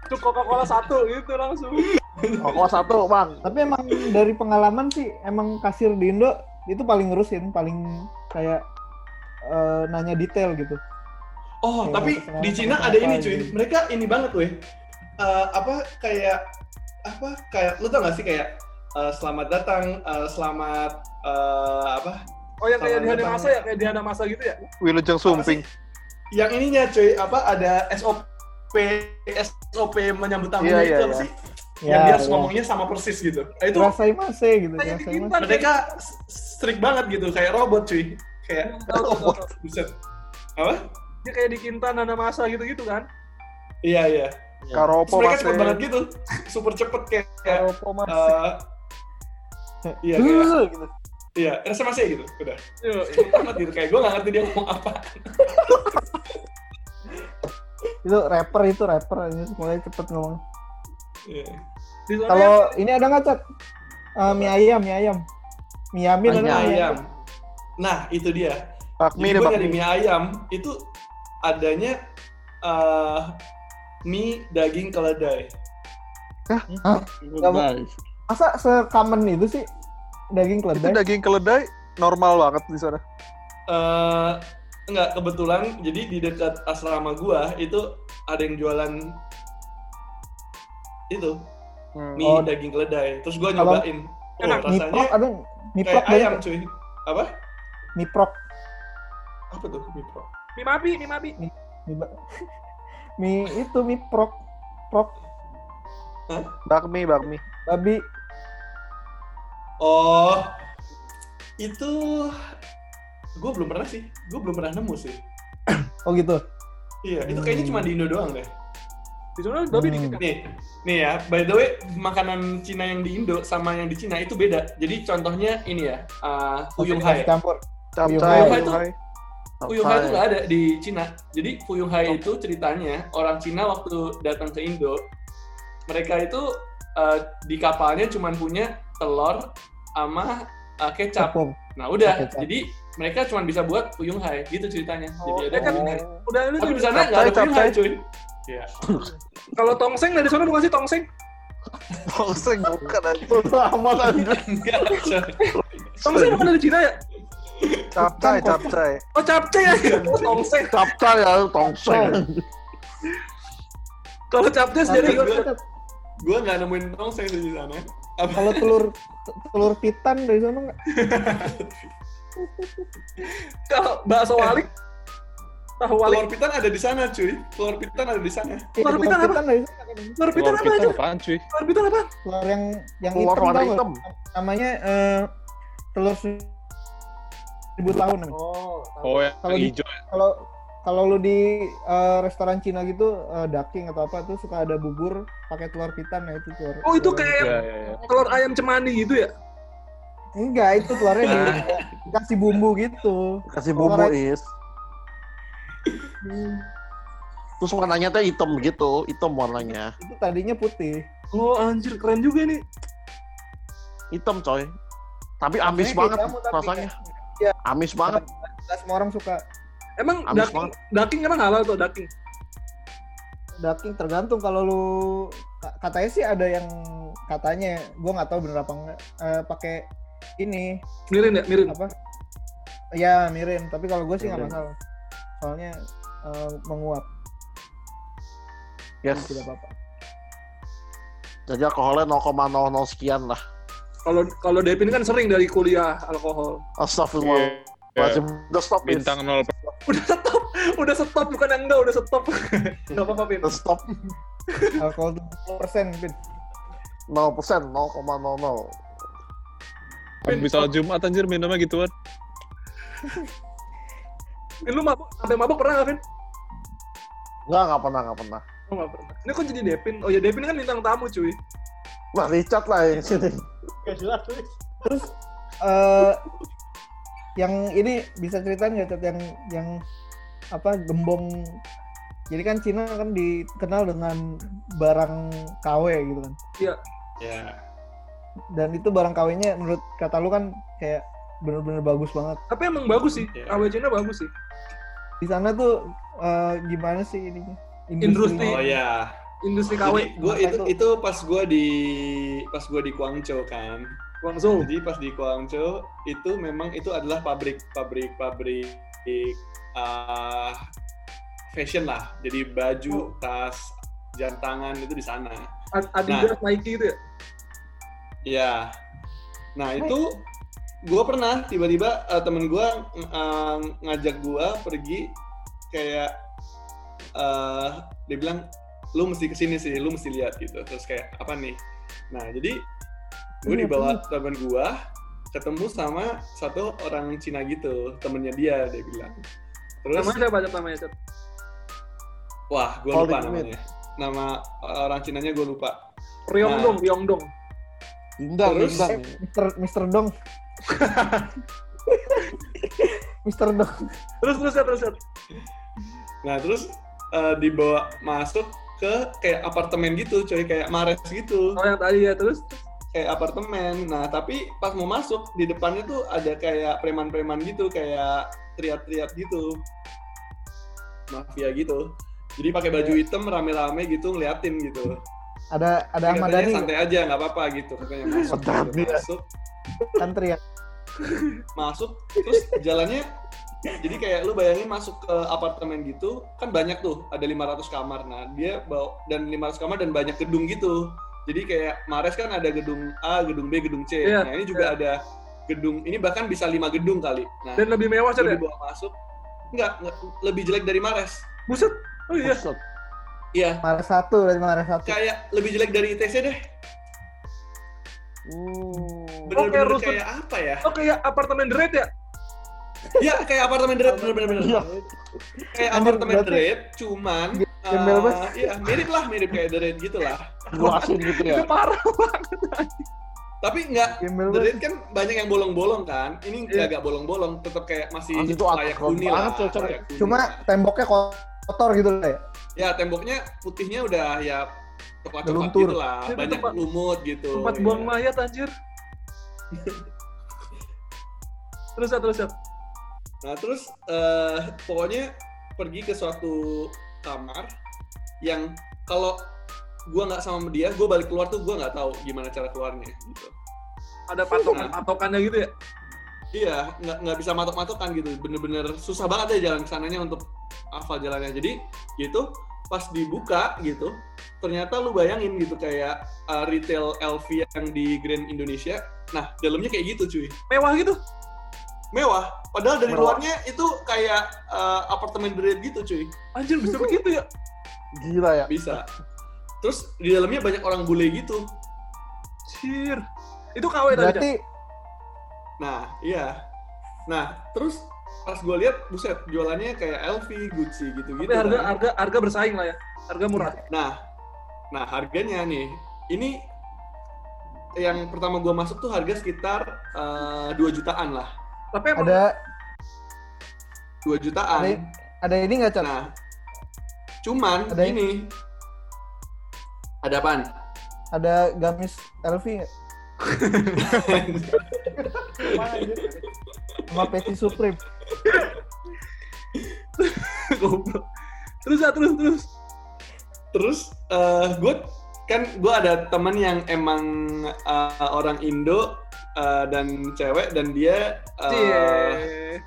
Cuk Coca-Cola satu gitu langsung. Oh, satu bang. tapi emang dari pengalaman sih emang kasir di Indo itu paling ngurusin paling kayak eh, nanya detail gitu Oh, Kayak tapi di Cina ada ini cuy. gitu. Mereka ini banget weh. Eh, apa kayak apa kayak lu tau gak sih kayak eh, selamat datang, eh, selamat eh, apa? Oh yang kayak di. Masa ya, kayak di Hana Masa gitu ya? Wilujeng Sumping. Yang ininya cuy, apa ada SOP SOP menyambut tamu Iya, itu iya, apa iya. sih? yang dia ya, harus ngomongnya sama persis gitu. Nah, itu rasai mase gitu Kayak mase Kintan. mereka s- strict banget gitu, kayak robot cuy. Kayak tahu, tahu. buset. Apa? Dia kayak di Kintan Hana Masa gitu-gitu kan? Iya, iya. Ya. Karopo mereka cepet banget gitu. Super cepet kayak, mase eh, iya, kayak, Huh, gitu iya, rasa masih gitu, udah. Cepet banget gitu, kayak gue gak ngerti dia ngomong apa. Itu rapper itu rapper ini semuanya cepet ngomong sana kalau ya, ini ada nggak cat Eh, mie ayam mie ayam mie ada Mie nggak? ayam. Nah, itu dia. Bakmi deh, bakmi. mie ayam, itu adanya eh, mie daging keledai. Guys. masa secommon itu sih daging Itu keledai daging keledai normal banget di sana. eh enggak kebetulan jadi di dekat asrama gua itu ada yang jualan itu Hmm. mie Oh. daging keledai. Terus gua nyobain. Oh Enak. rasanya prok ada mie kayak prok dari ayam cuy. Apa? Mie prok. Apa tuh mie pro mie mabi, mie mabi. mie, mie itu mie prok. Prok. Bakmi, bakmi. babi. Oh. Itu gua belum pernah sih gua belum pernah nemu sih oh gitu iya itu kayaknya cuma di Indo doang deh Di sana babi Hmm. dikit kan? nih nih ya by the way makanan Cina yang di Indo sama yang di Cina itu beda jadi contohnya ini ya uh, Fuyung Hai campur Capcay, Fuyung Hai. Fuyung Hai. Fuyung Hai itu nggak ada di Cina. Jadi Fuyung Hai itu ceritanya orang Cina waktu datang ke Indo, mereka itu eh, di kapalnya cuma punya telur sama eh, kecap. Tepung. Nah udah, Kecap. jadi mereka cuma bisa buat Fuyung Hai gitu ceritanya. Jadi ada ya kan Hai. udah ini Tapi di sana nggak ada Capcay, Fuyung Hai cuy. Iya. Kalau tongseng dari sana bukan sih tongseng? Tongseng bukan aja. Enggak, coy. Tongseng bukan dari Cina ya? Capcay, capcay. Oh capcay ya? tongseng. Capcay ya, tongseng. Kalau capcay sendiri gua- Gua nggak nemuin tongseng di sana. Apa? Kalau telur telur pitan dari sana nggak? Kalau bakso wali? Tahu wali? Telur pitan ada di sana cuy. Telur pitan ada di sana. Telur pitan apa? Telur pitan apa aja? apaan cuy? Telur pitan apa? Telur yang yang Telur hitam warna hitam. Namanya eh, telur seribu tahun namanya. Oh. Oh yang Kalau hijau. Kalau kalau lu di eh, restoran Cina gitu eh, ducking atau apa tuh suka ada bubur pakai telur pitan ya itu telur. Oh, itu telur- kayak- Ya, ya, ya. Telur ayam cemani gitu ya? Enggak, itu telurnya di, Nah. dikasih bumbu gitu. Kasih bumbu is. Hmm, Terus warnanya tuh hitam gitu, hitam warnanya. itu tadinya putih. Oh anjir keren juga nih. Hitam coy. Tapi amis Rasanya banget kamu, tapi rasanya. Iya. Amis banget. Semua orang suka Emang Amis daging, banget. daging emang halal tuh daging? daging tergantung kalau lu ka- katanya sih ada yang katanya gua nggak tahu bener apa enggak eh, pakai ini Mirin ya, mirin. apa ya mirin tapi kalau gue sih nggak masalah soalnya eh, menguap Yes. tidak apa-apa Jadi alkoholnya 0,00 sekian lah. Kalau kalau Devin kan sering dari kuliah alkohol. Astagfirullah. Wajib udah stop. Bintang 0 Udah stop, udah stop bukan yang enggak, udah stop. Enggak apa-apa, Pin. Udah stop. alkohol 20% Pin. 0%, 0,00. Habis sholat Jumat anjir minumnya gituan. Pin, lu mabuk, sampai mabuk pernah nggak, Pin? Enggak, enggak pernah, enggak pernah. Oh, nggak pernah. Ini kok jadi Devin? Oh ya, Devin kan bintang tamu, cuy. Wah, Richard lah yang sini. terus eh yang ini bisa ceritain nggak Cat, yang yang apa gembong jadi kan Cina kan dikenal dengan barang KW gitu kan Ya. Dan itu barang KW-nya menurut kata lu kan kayak bener-bener bagus banget Tapi emang bagus sih. Iya. KW Cina bagus sih. di sana tuh eh, gimana sih ininya Industri. Oh ya. Industri Jadi KW gua Maka itu itu- itu pas gua di pas gua di Guangzhou kan. Guangzhou. Jadi pas di Guangzhou itu memang itu adalah pabrik pabrik pabrik uh, fashion lah. Jadi baju, tas, jam tangan itu di sana. Ad- Adidas, Nike itu ya? Iya. Nah itu gue pernah tiba-tiba uh, temen gue ngajak gue pergi kayak uh, dia bilang lu mesti ke sini sih, lu mesti lihat gitu. Terus kayak apa nih? Nah jadi gue Iya, dibawa temen gue ketemu sama satu orang Cina gitu, temennya dia dia bilang. Terus Namanya siapa namanya wah gue lupa namanya. Nama orang Cinanya gue lupa. Ryongdong, Ryongdong. Indang, Terus? indang. Mister Mister Dong Mister Dong Terus terus ya terus ya. Nah terus eh, dibawa masuk ke kayak apartemen gitu, coy kayak Mares gitu, Oh yang tadi ya terus. kayak apartemen. Nah tapi pas mau masuk di depannya tuh ada kayak preman-preman gitu, kayak teriak-teriak gitu, mafia gitu. Jadi pakai baju hitam rame-rame gitu ngeliatin gitu. Ada ada Tapi Ahmad Dhani santai aja nggak apa-apa gitu katanya masuk, gitu. ya. masuk, antri ya masuk terus jalannya jadi kayak lu bayangin masuk ke apartemen gitu kan banyak tuh ada 500 kamar nah dia bawa dan 500 kamar dan banyak gedung gitu jadi kayak Mares kan ada gedung A gedung B gedung C Iya, nah ini juga ada gedung ini bahkan bisa lima gedung kali nah Dan lebih mewah Cep ya? dibawa masuk enggak, enggak lebih jelek dari Mares Buset. Oh iya. Buset. Iya Maret satu dari Maret satu kayak lebih jelek dari ITC deh uh. bener-bener rusun. kayak apa ya Oh kayak apartemen The Red ya? Iya kayak apartemen deret bener-bener Iya. kayak apartemen deret cuman Gembel banget. iya mirip lah mirip kayak deret gitu lah Luasin gitu ya. Itu parah banget. tapi nggak Gembel deret kan banyak yang bolong-bolong kan ini Iya. nggak agak bolong-bolong tetap kayak masih itu layak huni lah huni cuma temboknya kotor gitu lah ya ya temboknya putihnya udah ya coklat-coklat gitu lah Itu banyak tempat- lumut gitu Tempat ya. buang mayat anjir. terus ya terus ya. Nah terus eh, pokoknya pergi ke suatu kamar yang kalau gua nggak sama dia, gua balik keluar tuh gua nggak tahu gimana cara keluarnya gitu. Ada patokan patokannya gitu ya? Iya, nggak nggak bisa matok-matokan gitu. Bener-bener susah banget ya jalan ke sananya untuk hafal jalannya. Jadi gitu pas dibuka gitu, ternyata lu bayangin gitu kayak uh, retail LV yang di Grand Indonesia. Nah dalamnya kayak gitu cuy, Mewah gitu? mewah. Padahal dari Mewah. luarnya itu kayak uh, apartemen grade gitu cuy, Anjir bisa begitu ya? Gila ya. bisa. Terus di dalamnya banyak orang bule gitu. Anjir. Itu KW tadi. Berarti Nah, iya. Nah, terus pas gue lihat, buset, jualannya kayak LV, Gucci gitu-gitu. Tapi harga kan. harga harga bersaing lah ya. Harga murah. Nah, nah harganya nih, ini yang pertama gua masuk tuh harga sekitar eh, 2 jutaan lah. Tapi emang ada 2 jutaan. ada ada ini nggak cat? Nah, cuman Ada- ini ada apaan? Ada gamis LV nggak? Sama peci Supreme. Terus ya, terus terus. Terus gue kan gue ada teman yang emang eh, orang Indo eh, dan cewek dan dia eh, Cie.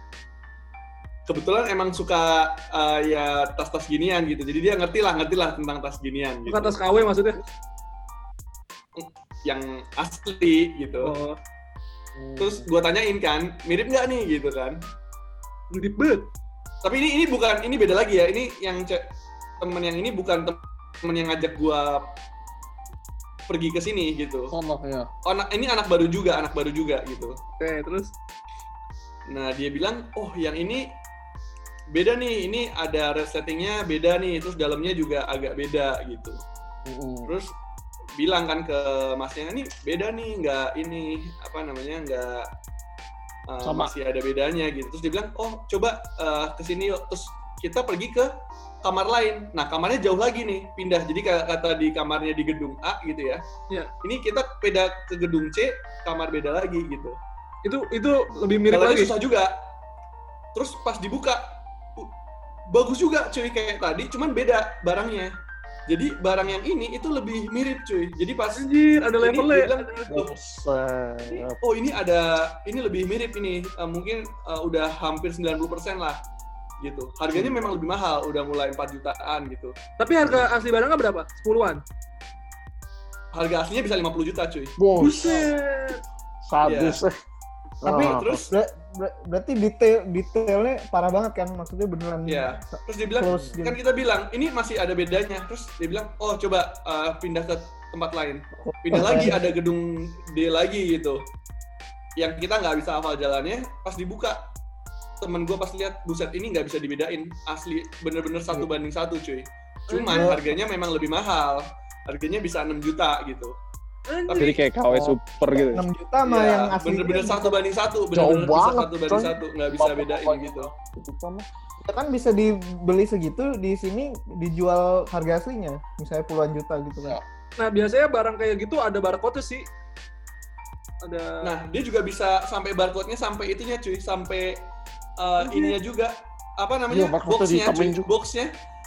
kebetulan emang suka eh, ya tas-tas ginian gitu. Jadi dia ngerti lah, ngerti lah tentang tas ginian gitu. Bukan tas KW maksudnya. Yang asli gitu. Oh, Terus gue tanyain kan, mirip nggak nih gitu kan? gede banget. Tapi ini ini bukan ini beda lagi ya. Ini yang temen yang ini bukan tem- temen yang ngajak gue pergi ke sini gitu. Sama ya. Oh, anak ini anak baru juga, anak baru juga gitu. Oke, terus Nah dia bilang, oh yang ini beda nih, ini ada resletingnya beda nih, terus dalamnya juga agak beda gitu. Mm-mm. Terus bilang kan ke masnya ini beda nih, nggak ini apa namanya nggak uh, Sama. masih ada bedanya gitu. Terus dia bilang, oh coba uh, ke sini yuk. Terus kita pergi ke kamar lain. Nah kamarnya jauh lagi nih, pindah. Jadi kata di kamarnya di gedung A gitu ya. Iya. Ini kita beda ke gedung C, kamar beda lagi gitu. itu itu lebih mirip lagi. susah juga. Terus pas dibuka, bagus juga cuy kayak tadi, cuman beda barangnya. Jadi barang yang ini itu lebih mirip cuy. Jadi pas Anjir, ada ini levelnya. "Loh, Buset. oh ini ada, ini lebih mirip ini. Eh, mungkin eh, udah hampir 90% lah gitu. Harganya Hmm. memang lebih mahal, udah mulai 4 jutaan gitu. Tapi harga asli barangnya berapa? 10-an. Harga aslinya bisa 50 juta cuy. Bos, Buset. sadis eh. Tapi Terus Ber- ber- berarti detail detailnya parah banget kan? Maksudnya beneran. Iya. terus dia bilang, Close gitu. kan kita bilang ini masih ada bedanya. Terus dia bilang, oh coba eh, pindah ke tempat lain. pindah lagi ada gedung D lagi gitu yang kita nggak bisa hafal jalannya pas dibuka temen gue pas lihat buset ini nggak bisa dibedain asli bener-bener satu banding satu cuy cuman Iya. harganya memang lebih mahal harganya bisa 6 juta gitu Anjir. Jadi kayak KW Oh. super gitu. 6 juta mah Iya, yang asli. bener-bener satu banding satu bener-bener banget, satu banding coy. satu nggak bisa bedain gitu Itu sama. Ya kan bisa dibeli segitu di sini dijual harga aslinya, misalnya puluhan juta gitu kan. Nah, biasanya barang kayak gitu ada barcode sih. Ada nah dia juga bisa sampai barcode-nya sampai itunya cuy sampai uh, Anjir. ininya juga apa Iya, namanya barcode-nya boxnya cuy juga. boxnya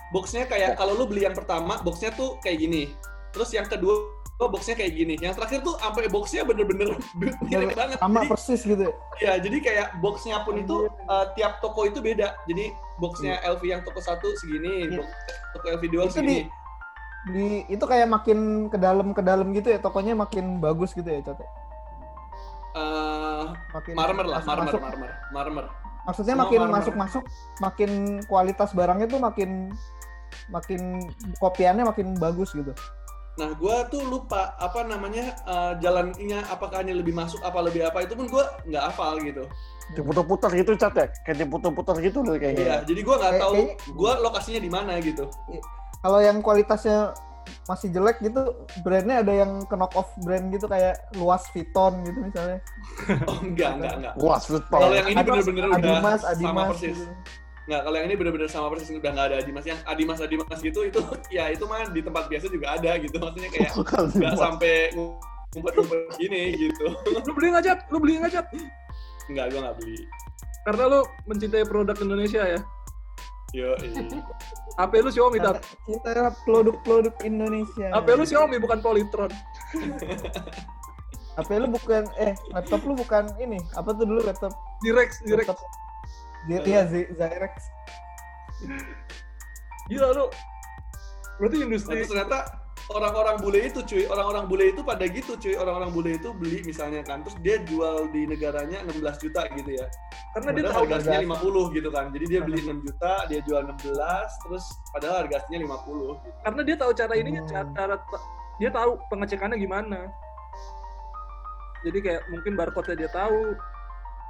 boxnya kayak kalau lu beli yang pertama boxnya tuh kayak gini terus yang kedua oh, boxnya kayak gini yang terakhir tuh sampai boxnya bener-bener mirip banget Sama jadi, persis gitu. ya. ya jadi kayak boxnya pun itu uh, tiap toko itu beda jadi boxnya LV yang toko satu segini Iya. box toko LV dua segini Di itu kayak makin ke dalam ke dalam gitu ya, tokonya makin bagus gitu ya, Cote. Eh, Makin marmer lah marmer masuk-masuk. marmer marmer Maksudnya Semua makin marmer. masuk-masuk, makin kualitas barangnya tuh makin makin kopiannya makin bagus gitu. Nah, gua tuh lupa apa namanya eh, jalannya apakah ini lebih masuk apa lebih apa itu pun gua nggak hafal gitu. Diputar-putar gitu cat ya. Kayak diputar-putar gitu loh kayaknya. Iya, jadi gua nggak tahu gua lokasinya di mana gitu. Kalau yang kualitasnya masih jelek gitu, brandnya ada yang ke knock off brand gitu kayak Luas Vuitton gitu misalnya. Oh, enggak, enggak, enggak. Wah, sweet Kalau yang ini bener-bener udah Adimas, sama Adimas persis. gitu. Enggak, kalau yang ini bener-bener sama persis udah nggak ada Adimas. Yang Adimas Adimas gitu itu ya itu mah di tempat biasa juga ada gitu. Maksudnya kayak nggak sampai ngumpet-ngumpet gini gitu. lu beli nggak Jat? Lu beli nggak Jat? Enggak, gua nggak beli. Karena lu mencintai produk Indonesia ya. Yo, HP lu Xiaomi, Tat. Cinta produk-produk Indonesia. HP lu Xiaomi bukan Polytron. HP lu bukan eh laptop lu bukan ini. Apa tuh dulu laptop? Direx, Direx. Laptop. Dia iya Z- Zyrex. Gila lu. Berarti industri ternyata orang-orang bule itu cuy, orang-orang bule itu pada gitu cuy, orang-orang bule itu beli misalnya kan, terus dia jual di negaranya 16 juta gitu ya. karena dia Padahal tahu harga aslinya 50 gitu kan. Jadi dia beli 6 juta, dia jual 16, terus padahal harga aslinya 50 gitu. karena dia tahu cara ininya Hmm. cara, cara dia tahu pengecekannya gimana. Jadi kayak mungkin barcode-nya dia tahu.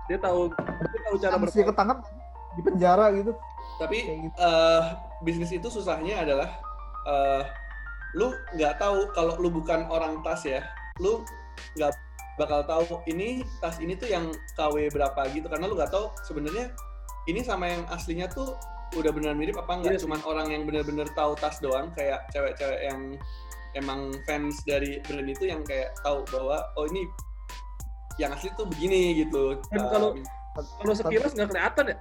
Dia tahu dia tahu cara Mesti ber ketangkap di penjara gitu. Tapi gitu. eh, bisnis itu susahnya adalah eh, lu nggak tahu kalau lu bukan orang tas ya, lu nggak bakal tahu ini tas ini tuh yang KW berapa gitu karena lu nggak tahu sebenarnya ini sama yang aslinya tuh udah benar mirip apa enggak Iya sih. cuman orang yang benar-benar tahu tas doang kayak cewek-cewek yang emang fans dari brand itu yang kayak tahu bahwa oh ini yang asli tuh begini gitu. Dan Eh, kalau- kalau sekilas nggak kelihatan ya.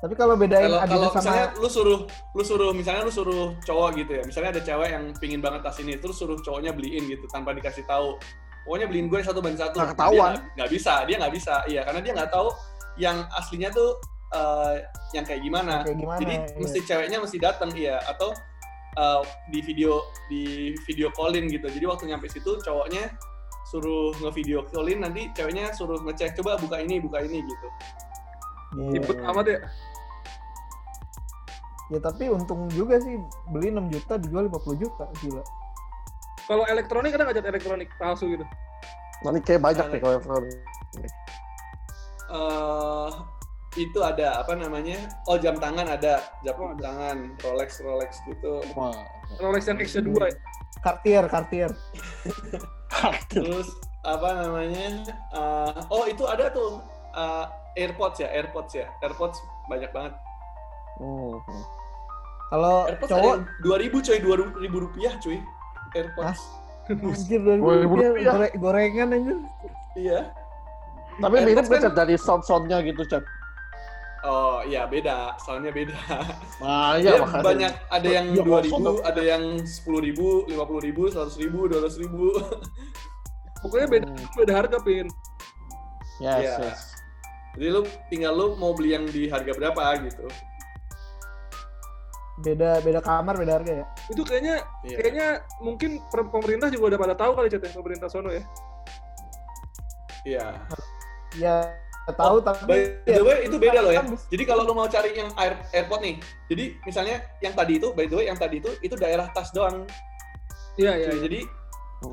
Tapi kalau bedain kalau kalau Adidas sama misalnya lu suruh lu suruh misalnya lu suruh cowok gitu ya misalnya ada cewek yang pingin banget tas ini terus suruh cowoknya beliin gitu tanpa dikasih tahu pokoknya beliin gue satu banding satu Nggak ketahuan. nggak- bisa dia nggak bisa iya karena dia nggak tahu yang aslinya tuh eh, yang kayak gimana kayak gimana? jadi iya. mesti ceweknya mesti datang iya atau eh, di video di video callin gitu jadi waktu nyampe situ cowoknya suruh ngevideo callin nanti ceweknya suruh ngecek coba buka ini buka ini gitu Iya. Ribet amat ya. Ya tapi untung juga sih beli 6 juta dijual 50 juta gila. Kalau elektronik ada nggak cat elektronik palsu gitu? Nanti kayak banyak nih kalau elektronik. eh itu ada apa namanya? Oh jam tangan ada, jam Oh, ada. tangan, Rolex Rolex gitu. Wah. Rolex yang X2 ya. Cartier, Cartier. Terus apa namanya? eh, oh itu ada tuh eh, AirPods ya, AirPods ya, AirPods banyak banget. Hmm. Kalau AirPods cowok dua ribu coy, dua ribu rupiah cuy. AirPods. anjir Dua ribu rupiah, rupiah. gore- gorengan anjir. Iya. Tapi mirip AirPods kan- dari sound-soundnya gitu, Chat? Oh iya beda, soalnya beda. Nah, iya makanya. banyak ada yang Iya, dua ribu, ada yang sepuluh ribu, lima puluh ribu, seratus ribu, dua ratus ribu. Pokoknya beda Hmm. beda harga pin. Yes, Iya. yes. Jadi lu tinggal lu mau beli yang di harga berapa gitu. Beda beda kamar, beda harga ya. Itu kayaknya Iya. kayaknya mungkin pemerintah juga udah pada tahu kali ya pemerintah sono ya. Iya. Ya tahu Oh, tapi By the way itu beda loh ya. Kan Jadi kalau lu mau cari yang air, airport nih, jadi misalnya yang tadi itu, by the way yang tadi itu itu daerah tas doang. Iya iya. cuy. iya. Jadi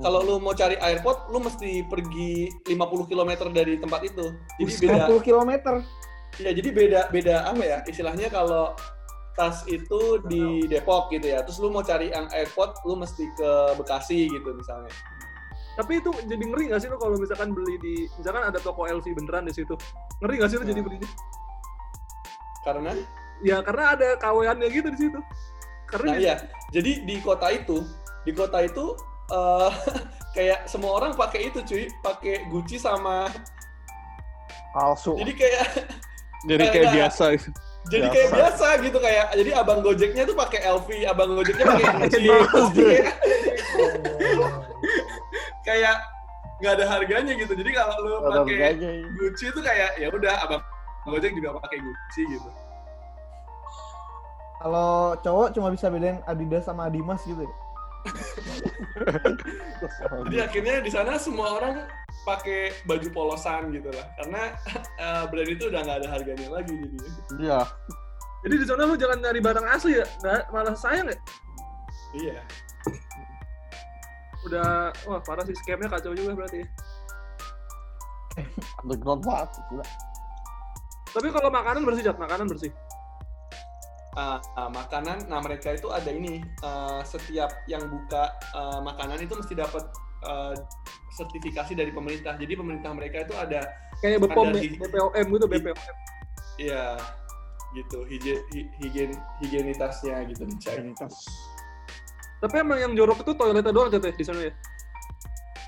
kalau lu mau cari airport, lu mesti pergi 50 km dari tempat itu. Jadi beda. 50 km. Ya jadi beda beda apa ya istilahnya kalau tas itu di Depok gitu ya. Terus lu mau cari yang airport, lu mesti ke Bekasi gitu misalnya. Tapi itu jadi ngeri nggak sih lo kalau misalkan beli di misalkan ada toko LV beneran di situ. Ngeri nggak sih lo jadi belinya? Karena Ya karena ada KW-annya gitu di situ. Karena Nah di- iya, jadi di kota itu, di kota itu eh, kayak semua orang pakai itu cuy, pakai Gucci sama, Palsu. jadi kayak Jadi kayak Kayak- biasa. gitu. Jadi Biasa. kayak biasa gitu kayak, jadi abang gojeknya tuh pakai LV, abang gojeknya pakai Gucci, Jadi kayak- nggak ada harganya gitu. Jadi kalau lu pakai harganya. Gucci itu kayak ya udah abang gojek juga pakai Gucci gitu. Kalau cowok cuma bisa bedain Adidas sama Adimas gitu ya. Jadi akhirnya di sana semua orang pakai baju polosan gitu lah, karena eh, brand itu udah nggak ada harganya lagi jadi. Iya. jadi di sana lo jangan nyari barang asli ya. Nggak, malah sayang ya. Iya. Udah wah parah sih scamnya kacau juga berarti. ya. Underground banget. Gila. Tapi kalau makanan bersih cat, makanan bersih. Ah, ah, makanan, nah mereka itu ada ini eh, setiap yang buka eh, makanan itu mesti dapat eh, sertifikasi dari pemerintah. Jadi pemerintah mereka itu ada, Kayak BPOM, Ada ya, BPOM gitu, BPOM. ya gitu, hige, hi- higien, higienitasnya gitu dicek. Tapi emang yang jorok itu toiletnya doang ya di sana ya.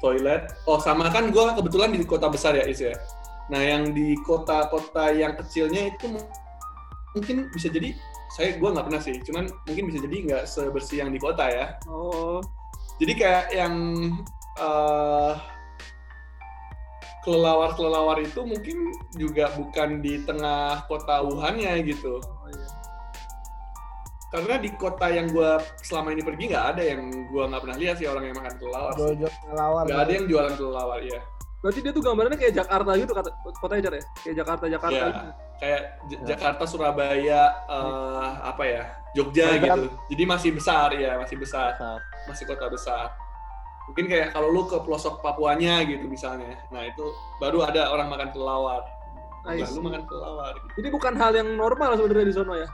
Toilet, oh sama kan gue kebetulan di kota besar ya Is ya. Nah, yang di kota-kota yang kecilnya itu mu- mungkin bisa jadi saya gua nggak pernah sih, cuman mungkin bisa jadi nggak sebersih yang di kota ya. Oh, Jadi kayak yang eh, kelelawar-kelelawar itu mungkin juga bukan di tengah kota Wuhan-nya gitu. oh iya. Karena di kota yang gua selama ini pergi nggak ada yang gua nggak pernah lihat sih orang yang makan kelelawar. Jual-jual kelelawar. Nggak ada yang jualan kelelawar ya. Berarti dia tuh gambarannya kayak Jakarta gitu kata kotanya Jar ya? Kayak Jakarta Jakarta. Iya. gitu. Kayak J- Jakarta, Surabaya, eh, apa ya, Jogja Medan. gitu. Jadi masih besar ya, masih besar, Besar. masih kota besar. Mungkin kayak kalau lu ke pelosok Papuanya gitu misalnya, nah itu baru ada orang makan kelelawar. I Nah, lu makan kelelawar. Gitu. Jadi bukan hal yang normal sebenarnya di sono ya.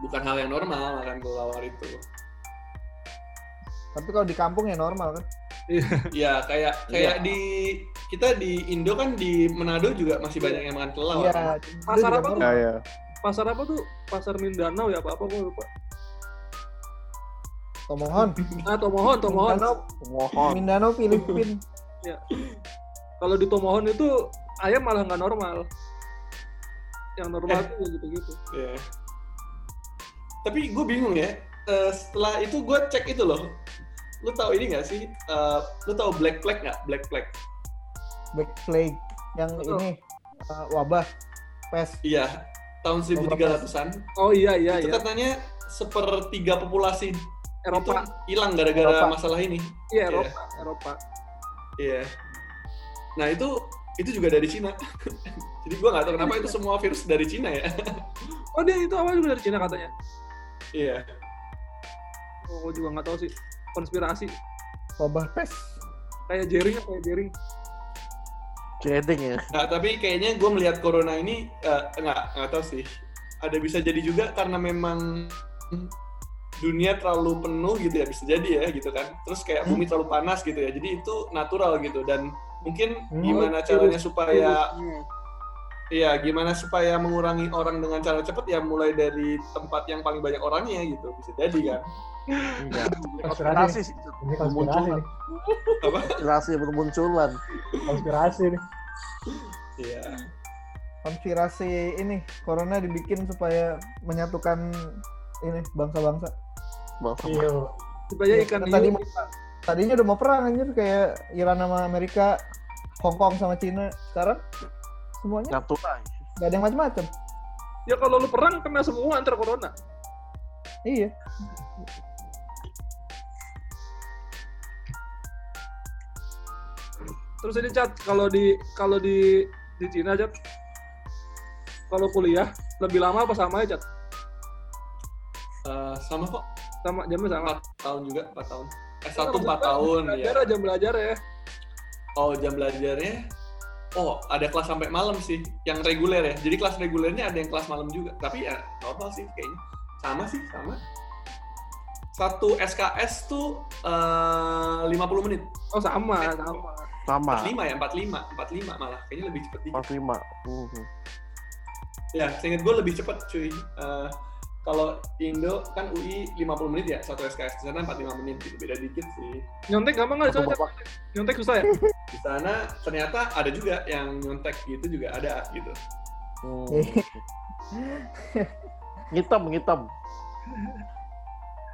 Bukan hal yang normal makan kelelawar itu. Tapi kalau di kampung ya normal kan. Ya kayak kayak di kita di Indo kan di Manado juga masih banyak yang makan kelelawar. Iya. Pasar apa tuh? Ya, ya. Pasar apa tuh? Pasar Mindanao ya apa apa gue lupa. Tomohon. Ah Tomohon, Tomohon. Mindanao, Mohon. Mindanao Filipin. Kalau di Tomohon itu ayam malah nggak normal. Yang normal Eh. tuh ya gitu-gitu. Iya. Tapi gue bingung ya. Eh, setelah itu gue cek itu loh. Lu tahu ini gak sih? Eh, lu tahu Black Plague nggak? Black Plague. Black Plague yang Betul. ini uh, wabah pes. Iya. Tahun 1300-an. Oh iya iya itu iya. katanya sepertiga populasi Eropa. hilang gara-gara Eropa. masalah ini. Iya Eropa. Eropa. Iya. Nah itu itu juga dari Cina. Jadi gue nggak tahu kenapa itu semua virus dari Cina ya. Oh dia itu awal juga dari Cina katanya. Iya. Oh gue juga nggak tahu sih. Konspirasi. Wabah pes. Kayak jaring ya kayak jaring. Jeding ya. Nah, tapi kayaknya gue melihat corona ini eh, nggak nggak tahu sih. Ada bisa jadi juga karena memang dunia terlalu penuh gitu ya bisa jadi ya gitu kan. Terus kayak bumi terlalu panas gitu ya. Jadi itu natural gitu dan mungkin Hmm. gimana caranya supaya virusnya. Iya, gimana supaya mengurangi orang dengan cara cepat ya mulai dari tempat yang paling banyak orangnya gitu. Bisa jadi kan. Enggak. Konspirasi. Konspirasi sih. Ini konspirasi nih. Konspirasi bermunculan. Konspirasi nih. Iya. Konspirasi ini corona dibikin supaya menyatukan ini bangsa-bangsa. Bangsa Iya. Supaya ikan Kan tadi tadinya udah mau perang anjir kayak Iran sama Amerika, Hong Kong sama Cina. Sekarang semuanya nyatu lagi. gak ada yang macam-macam. Ya kalau lu perang kena semua antar corona. Iya. Terus ini cat kalau di kalau di di Cina cat kalau kuliah lebih lama apa sama ya cat? Eh, sama kok. Sama jamnya sama. 4 tahun juga, 4 tahun. Eh, Kalau 1 4 tahun Belajar ya. aja belajar ya. Oh, jam belajarnya Oh, ada kelas sampai malam sih, yang reguler ya. Jadi kelas regulernya ada yang kelas malam juga. Tapi ya normal sih kayaknya. Sama sih, sama. Satu SKS tuh eh 50 menit. Oh sama sama. Sama. 45 ya, 45, 45 malah. Kayaknya lebih cepet dikit. 45. Hmm. Ya, seingat gue lebih cepet cuy. Eh, kalau Indo kan UI 50 menit ya, satu SKS. Di sana 45 menit gitu, beda dikit sih. Nyontek gampang nggak di sana? Satu Cat? Nyontek susah ya? Di sana ternyata ada juga yang nyontek gitu juga ada gitu. Hmm. ngitam, ngitam.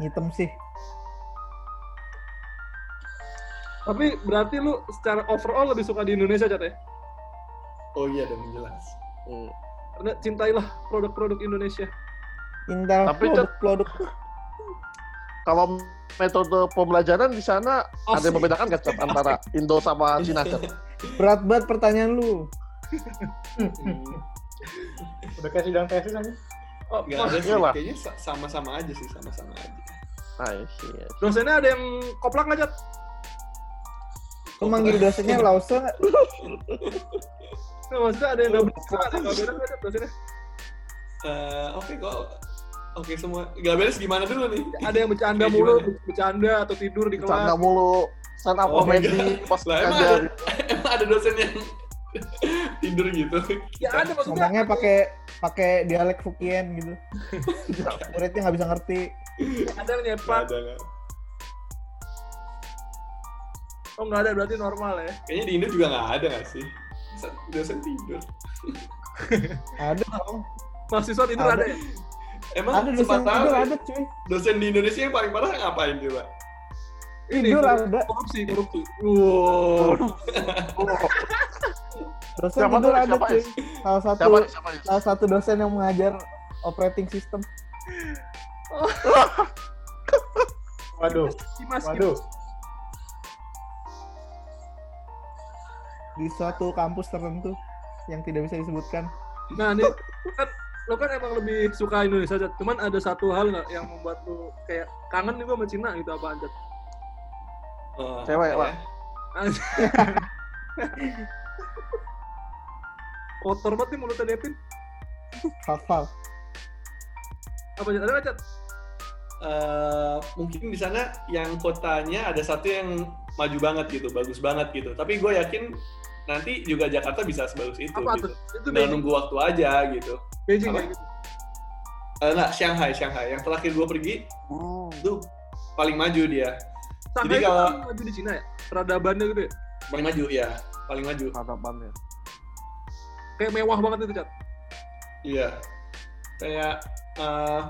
Ngitem sih. Tapi berarti lu secara overall lebih suka di Indonesia cat ya? Oh iya, dong jelas. Hmm. Karena cintailah produk-produk Indonesia. Intel Tapi, produk-produk Kalau metode pembelajaran di sana ada Asik. yang membedakan nggak antara Indo sama Cina berat banget pertanyaan lu. Hmm. Udah kayak sidang tesis aja. Oh, Nggak ada sih, Iyalah. kayaknya sa- sama-sama aja sih, sama-sama aja. Ah, iya. dosennya ada yang koplak nggak cat? Lu manggil dosennya Lause nggak? Nah, maksudnya ada yang nggak beres, ada yang cat dosennya? Eh, Oke kok, oke semua. Gak beres gimana dulu nih? Ada yang bercanda mulu, bercanda atau tidur di Bercanda kelas. mulu, stand up Oh comedy, pas Lah emang ada, emang ada dosen yang tidur gitu. Ya ada maksudnya. Ngomongnya pakai pakai dialek Fukien gitu. Muridnya nggak bisa ngerti. Ada nyepak. ada, nggak. Oh nggak ada berarti normal ya. Kayaknya di Indo juga nggak ada nggak sih? dosen tidur. Ada dong. Mahasiswa tidur Ada. ada ya? Emang Ada dosen tahu ya, ada cuy. dosen di Indonesia yang paling parah ngapain coba? Ini Tidur ada. korupsi, korupsi. Wow. Dosen Siapa tuh? ada Siapa, cuy. Is? Salah satu Siapa? Siapa? Is? salah satu dosen yang mengajar operating system. Waduh, Kimas, waduh. di suatu kampus tertentu yang tidak bisa disebutkan. Nah, ini kan lo kan emang lebih suka Indonesia, Jat. Cuman ada satu hal nggak yang membuat lo kayak kangen nih gua sama Cina gitu apa Jat? Oh, Cewek, ya. Pak. Kotor banget nih mulutnya Devin. Hafal. Apa Jat? Ada nggak Jat? Eh, mungkin di sana yang kotanya ada satu yang maju banget gitu, bagus banget gitu. Tapi gue yakin nanti juga Jakarta bisa sebagus itu. Apa gitu. Itu Tinggal nunggu waktu aja gitu. Beijing gitu. Eh, enggak, Shanghai, Shanghai. Yang terakhir gue pergi Hmm. tuh paling maju dia. Shanghai Jadi kalau- kan maju di Cina ya? Peradabannya gitu ya? Paling maju ya, paling maju. Harapannya. Kayak mewah banget itu Jat. Iya. Kayak eh,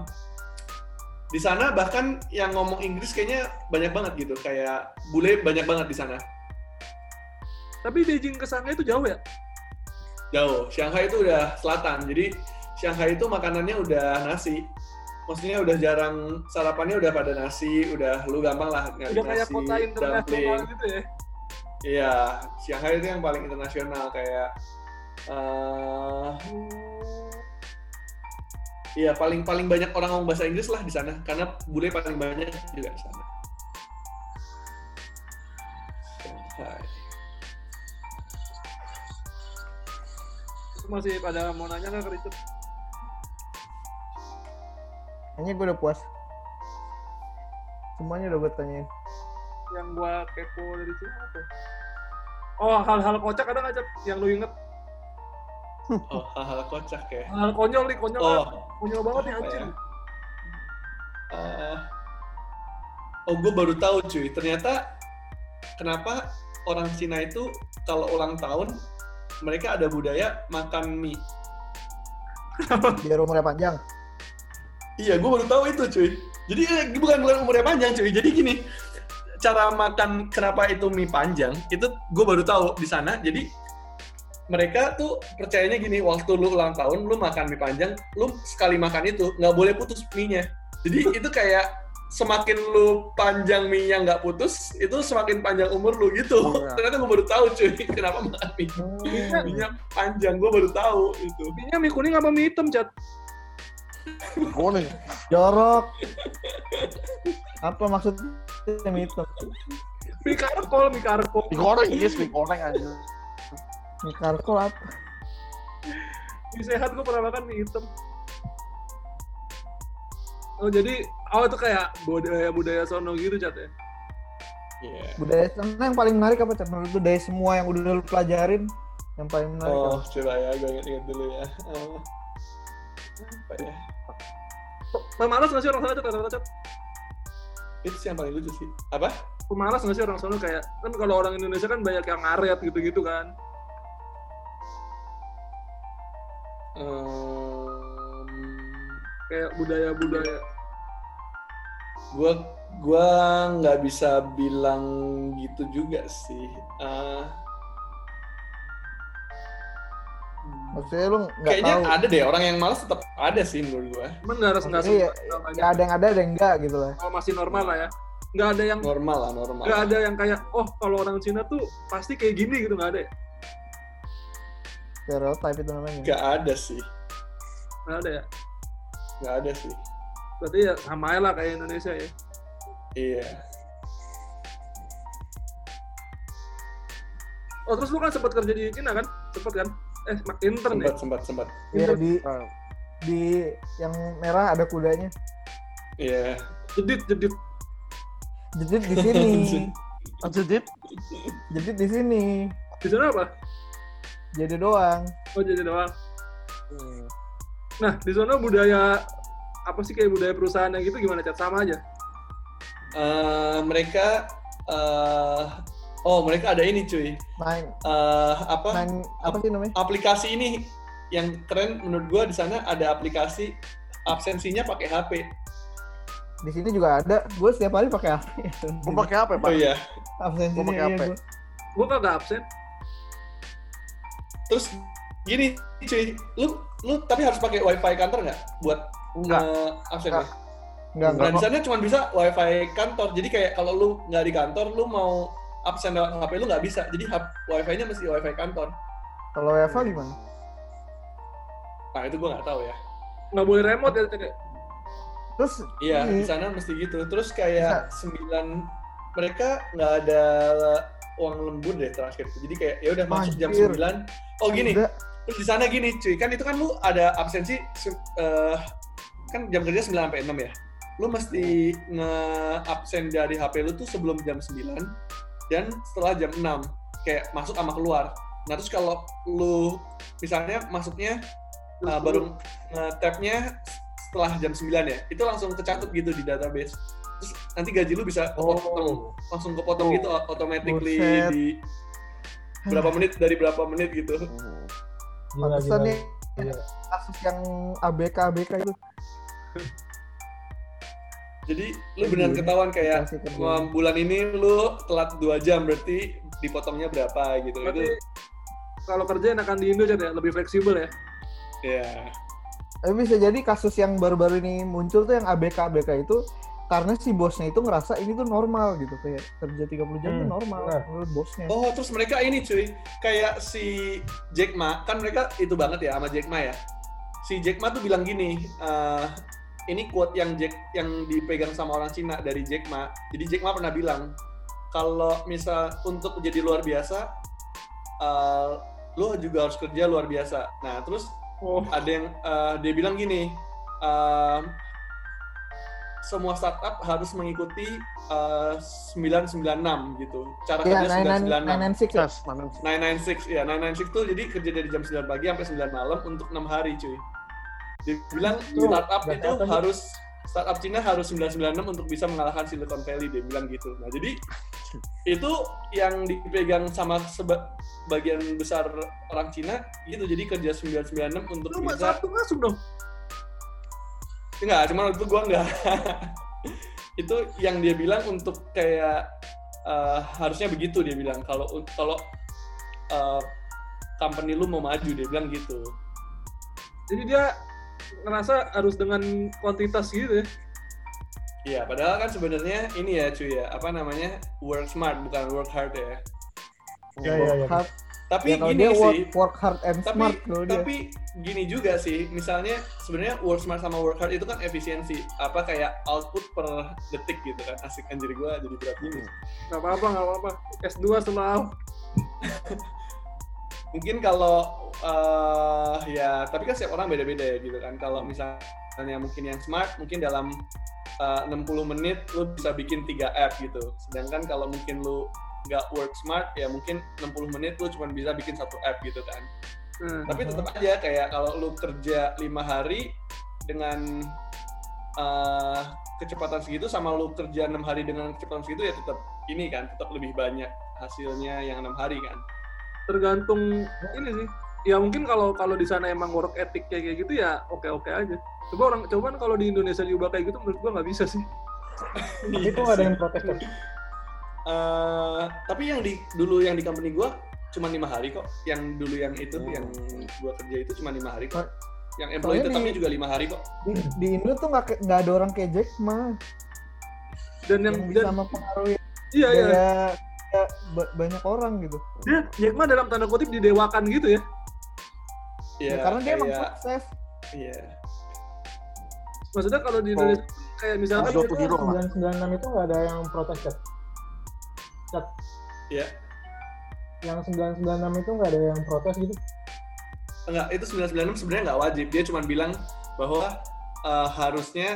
di sana bahkan yang ngomong Inggris kayaknya banyak banget gitu. Kayak bule banyak banget di sana. Tapi Beijing ke Shanghai itu jauh ya? Jauh. Shanghai itu udah selatan. Jadi Shanghai itu makanannya udah nasi. Maksudnya udah jarang sarapannya udah pada nasi, udah lu gampang lah nyari Udah kayak nasi, kota internasional gitu ya? Iya, Shanghai itu yang paling internasional kayak eh Iya, paling paling banyak orang ngomong bahasa Inggris lah di sana karena bule paling banyak juga di sana. Masih pada mau nanya nggak ke Richard? Kayaknya gue udah puas. Semuanya udah gue tanyain. Yang gua kepo dari Cina apa? Oh, hal-hal kocak ada nggak? Yang lu inget? Oh, hal-hal kocak ya. Hal konyol nih, konyol Oh, banget. Konyol banget nih anjir. ya? Eh, oh, gue baru tahu cuy. Ternyata kenapa orang Cina itu kalau ulang tahun mereka ada budaya makan mie. Biar umurnya panjang. Iya, gue baru tahu itu cuy. Jadi eh, bukan bukan umurnya panjang cuy. Jadi gini, cara makan kenapa itu mie panjang itu gue baru tahu di sana. Jadi mereka tuh percayanya gini, waktu lu ulang tahun lu makan mie panjang, lu sekali makan itu nggak boleh putus mie-nya. Jadi itu kayak semakin lu panjang mie-nya nggak putus, itu semakin panjang umur lu gitu. Iya. Ternyata gue baru tahu cuy, kenapa makan mie. Hmm. Mie-nya panjang, gue baru tahu itu. Mie-nya mie kuning apa mie hitam, Cat? Kuning. Jorok. Apa maksudnya mie hitam? Mie karkol, mie karkol. Digoreng, yes, digoreng aja. Mie karkol apa? Mie sehat gue pernah makan mie hitam. Oh jadi, oh itu kayak budaya budaya sono gitu cat ya? Iya. Budaya sana yang paling menarik apa? Cak? Menurut lu dari semua yang udah lu pelajarin, yang paling menarik Oh, apa? coba ya, gue inget-inget dulu ya. Apa ya? Pemalas nggak sih orang sana cat? Rata-rata cat? Itu sih yang paling lucu sih. Apa? Pemalas nggak sih orang sana kayak kan kalau orang Indonesia kan banyak yang ngaret gitu-gitu kan? Ehm, Kayak budaya-budaya. gua gua nggak bisa bilang gitu juga sih. Eh, Maksudnya lu nggak kayaknya tahu. ada deh orang yang malas tetap ada sih menurut gua. Cuman nggak harus nggak Maksudnya ya, semua banyak. ya ada yang ada, ada yang enggak gitu lah. Oh, masih normal lah ya. Nggak ada yang Normal lah, normal. nggak ada yang kayak oh kalau orang Cina tuh pasti kayak gini gitu nggak ada. ya? Stereotype itu namanya. Nggak ada sih. Nggak ada ya. Nggak ada sih. Berarti ya sama aja lah kayak Indonesia ya. Iya. Oh terus lu kan sempat kerja di Cina kan? Sempat kan? Eh mak- intern ya? Sempat, sempat, sempat. Iya di di yang merah ada kudanya. Iya. Jedit jedit. Jedit di sini. Anjir, Jedit di sini. Di sana apa? Jadi doang. Oh jadi doang. Nah di sana budaya apa sih kayak budaya perusahaan yang gitu gimana cat sama aja? Eh, mereka eh, Oh, mereka ada ini cuy. Main Eh, apa? main apa sih namanya? Aplikasi ini yang keren menurut gua di sana ada aplikasi absensinya pakai HP. Di sini juga ada. Gue setiap hari pakai HP. Mau pakai apa, Pak? Oh iya. Absensinya Mau pakai iya HP? gue. Gue kagak absen. Terus gini cuy, lu lu tapi harus pakai wifi kantor nggak buat Enggak. eh, absennya? Enggak, Nah enggak. di sana cuma bisa wifi kantor. Jadi kayak kalau lu nggak di kantor, lu mau absen lewat HP lu nggak bisa. Jadi wifi-nya mesti wifi kantor. Kalau Eva gimana? Nah itu gua nggak tahu ya. Nggak boleh remote ya. Cek. Terus Iya di sana mesti gitu. Terus kayak sembilan mereka nggak ada uang lembur deh terakhir. Jadi kayak ya udah masuk jam Anjir. 9. Oh gini, Udah. Terus di sana gini cuy, kan itu kan lu ada absensi se- eh, kan jam kerja 9 sampai 6 ya. Lu mesti nge-absen dari HP lu tuh sebelum jam 9 dan setelah jam 6 kayak masuk sama keluar. Nah, terus kalau lu misalnya masuknya uh, baru nge-tab-nya setelah jam 9 ya, itu langsung kecatut gitu di database. Terus nanti gaji lu bisa kepotong, langsung kepotong gitu automatically Buset. di berapa menit dari berapa menit gitu. Gila, pantesan nih Gila. kasus yang ABK ABK itu. Jadi lu beneran ketahuan kayak. Wah, bulan ini lu telat dua jam berarti dipotongnya berapa gitu Berarti itu kalau kerja enakan di Indo ya, lebih fleksibel ya. ya Tapi bisa jadi kasus yang baru-baru ini muncul tuh yang ABK ABK itu karena si bosnya itu ngerasa ini tuh normal gitu kayak kerja 30 jam tuh Hmm, normal benar. menurut bosnya. oh terus mereka ini cuy kayak si Jack Ma kan mereka itu banget ya sama Jack Ma ya si Jack Ma tuh bilang gini eh, ini quote yang Jack yang dipegang sama orang Cina dari Jack Ma jadi Jack Ma pernah bilang kalau misal untuk jadi luar biasa eh, lu juga harus kerja luar biasa nah terus Oh. ada yang eh, dia bilang gini em, semua startup harus mengikuti eh, 996 gitu cara Iya, kerja 996 996 ya. Yes, mana? 996 ya 996 tuh jadi kerja dari jam 9 pagi sampai 9 malam untuk 6 hari cuy dia bilang Tuh, startup berarti itu nih? harus startup Cina harus 996 untuk bisa mengalahkan Silicon Valley dia bilang gitu nah jadi itu yang dipegang sama sebagian besar orang Cina gitu jadi kerja 996 untuk Lu bisa satu masuk dong. Enggak, cuma itu gua enggak. itu yang dia bilang untuk kayak eh, harusnya begitu dia bilang kalau kalau eh, company lu mau maju dia bilang gitu. Jadi dia ngerasa harus dengan kuantitas gitu ya. Iya, padahal kan sebenarnya ini ya cuy ya, apa namanya? work smart bukan work hard ya. Ya, ya, ya. Hard, Tapi ya, kalau gini dia sih, work, work hard and tapi smart kalau dia. tapi gini juga sih. Misalnya sebenarnya work smart sama work hard itu kan efisiensi. Apa kayak output per detik gitu kan. Asik anjir gua jadi berat gini. Gak apa-apa, gak apa-apa. S2 setelah mungkin kalau eh, ya tapi kan setiap orang beda-beda ya gitu kan. Kalau misalnya mungkin yang smart mungkin dalam eh, 60 menit lu bisa bikin tiga app gitu. Sedangkan kalau mungkin lu nggak work smart ya mungkin 60 menit lu cuma bisa bikin satu app gitu kan Nah, tapi tetap aja kayak kalau lu kerja lima hari dengan eh, kecepatan segitu sama lu kerja enam hari dengan kecepatan segitu ya tetap ini kan tetap lebih banyak hasilnya yang enam hari kan tergantung ini sih. Ya mungkin kalau kalau di sana emang work ethic kayak gitu ya oke-oke aja. Coba orang coba kalau di Indonesia juga kayak gitu menurut gua nggak bisa sih. Itu nggak ada yang protes Eh, tapi yang di dulu yang di company gua cuma lima hari kok. Yang dulu yang itu Oh. yang gua kerja itu cuma lima hari kok. Oh. Yang employee Soalnya tetapnya di- juga lima hari kok. Di, di Indo tuh nggak nggak ada orang kayak Jack Ma Dan yang, yang, bisa mempengaruhi iya iya ba- banyak orang gitu. dia Jack Ma dalam tanda kutip didewakan gitu ya. Iya, Ya, karena dia emang kayak- sukses. Iya. Maksudnya kalau di Indonesia kayak misalkan Hero Tapi to itu hero lah. 996 itu nggak ada yang protes Cat. Iya. Yang 996 itu nggak ada yang protes gitu? Enggak, itu 996 sebenarnya nggak wajib. Dia cuma bilang bahwa eh, harusnya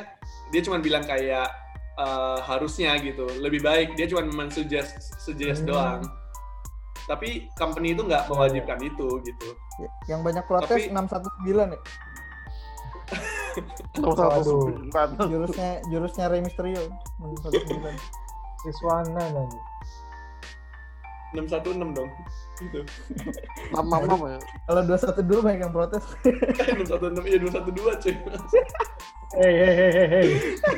dia cuma bilang kayak eh, harusnya gitu. Lebih baik dia cuma mensuggest suggest Hmm. doang. Tapi company itu nggak mewajibkan itu gitu. Ya, Yang banyak protes Tapi- 619 ya. Waduh. sembilan. Jurusnya jurusnya Rey Mysterio 619. Siswana nanti. 616 dong. Gitu. Enam enam enam ya. Kalau 21 dulu banyak yang protes. 616 iya 212 cuy. Hei, hei, hei, hei, hei.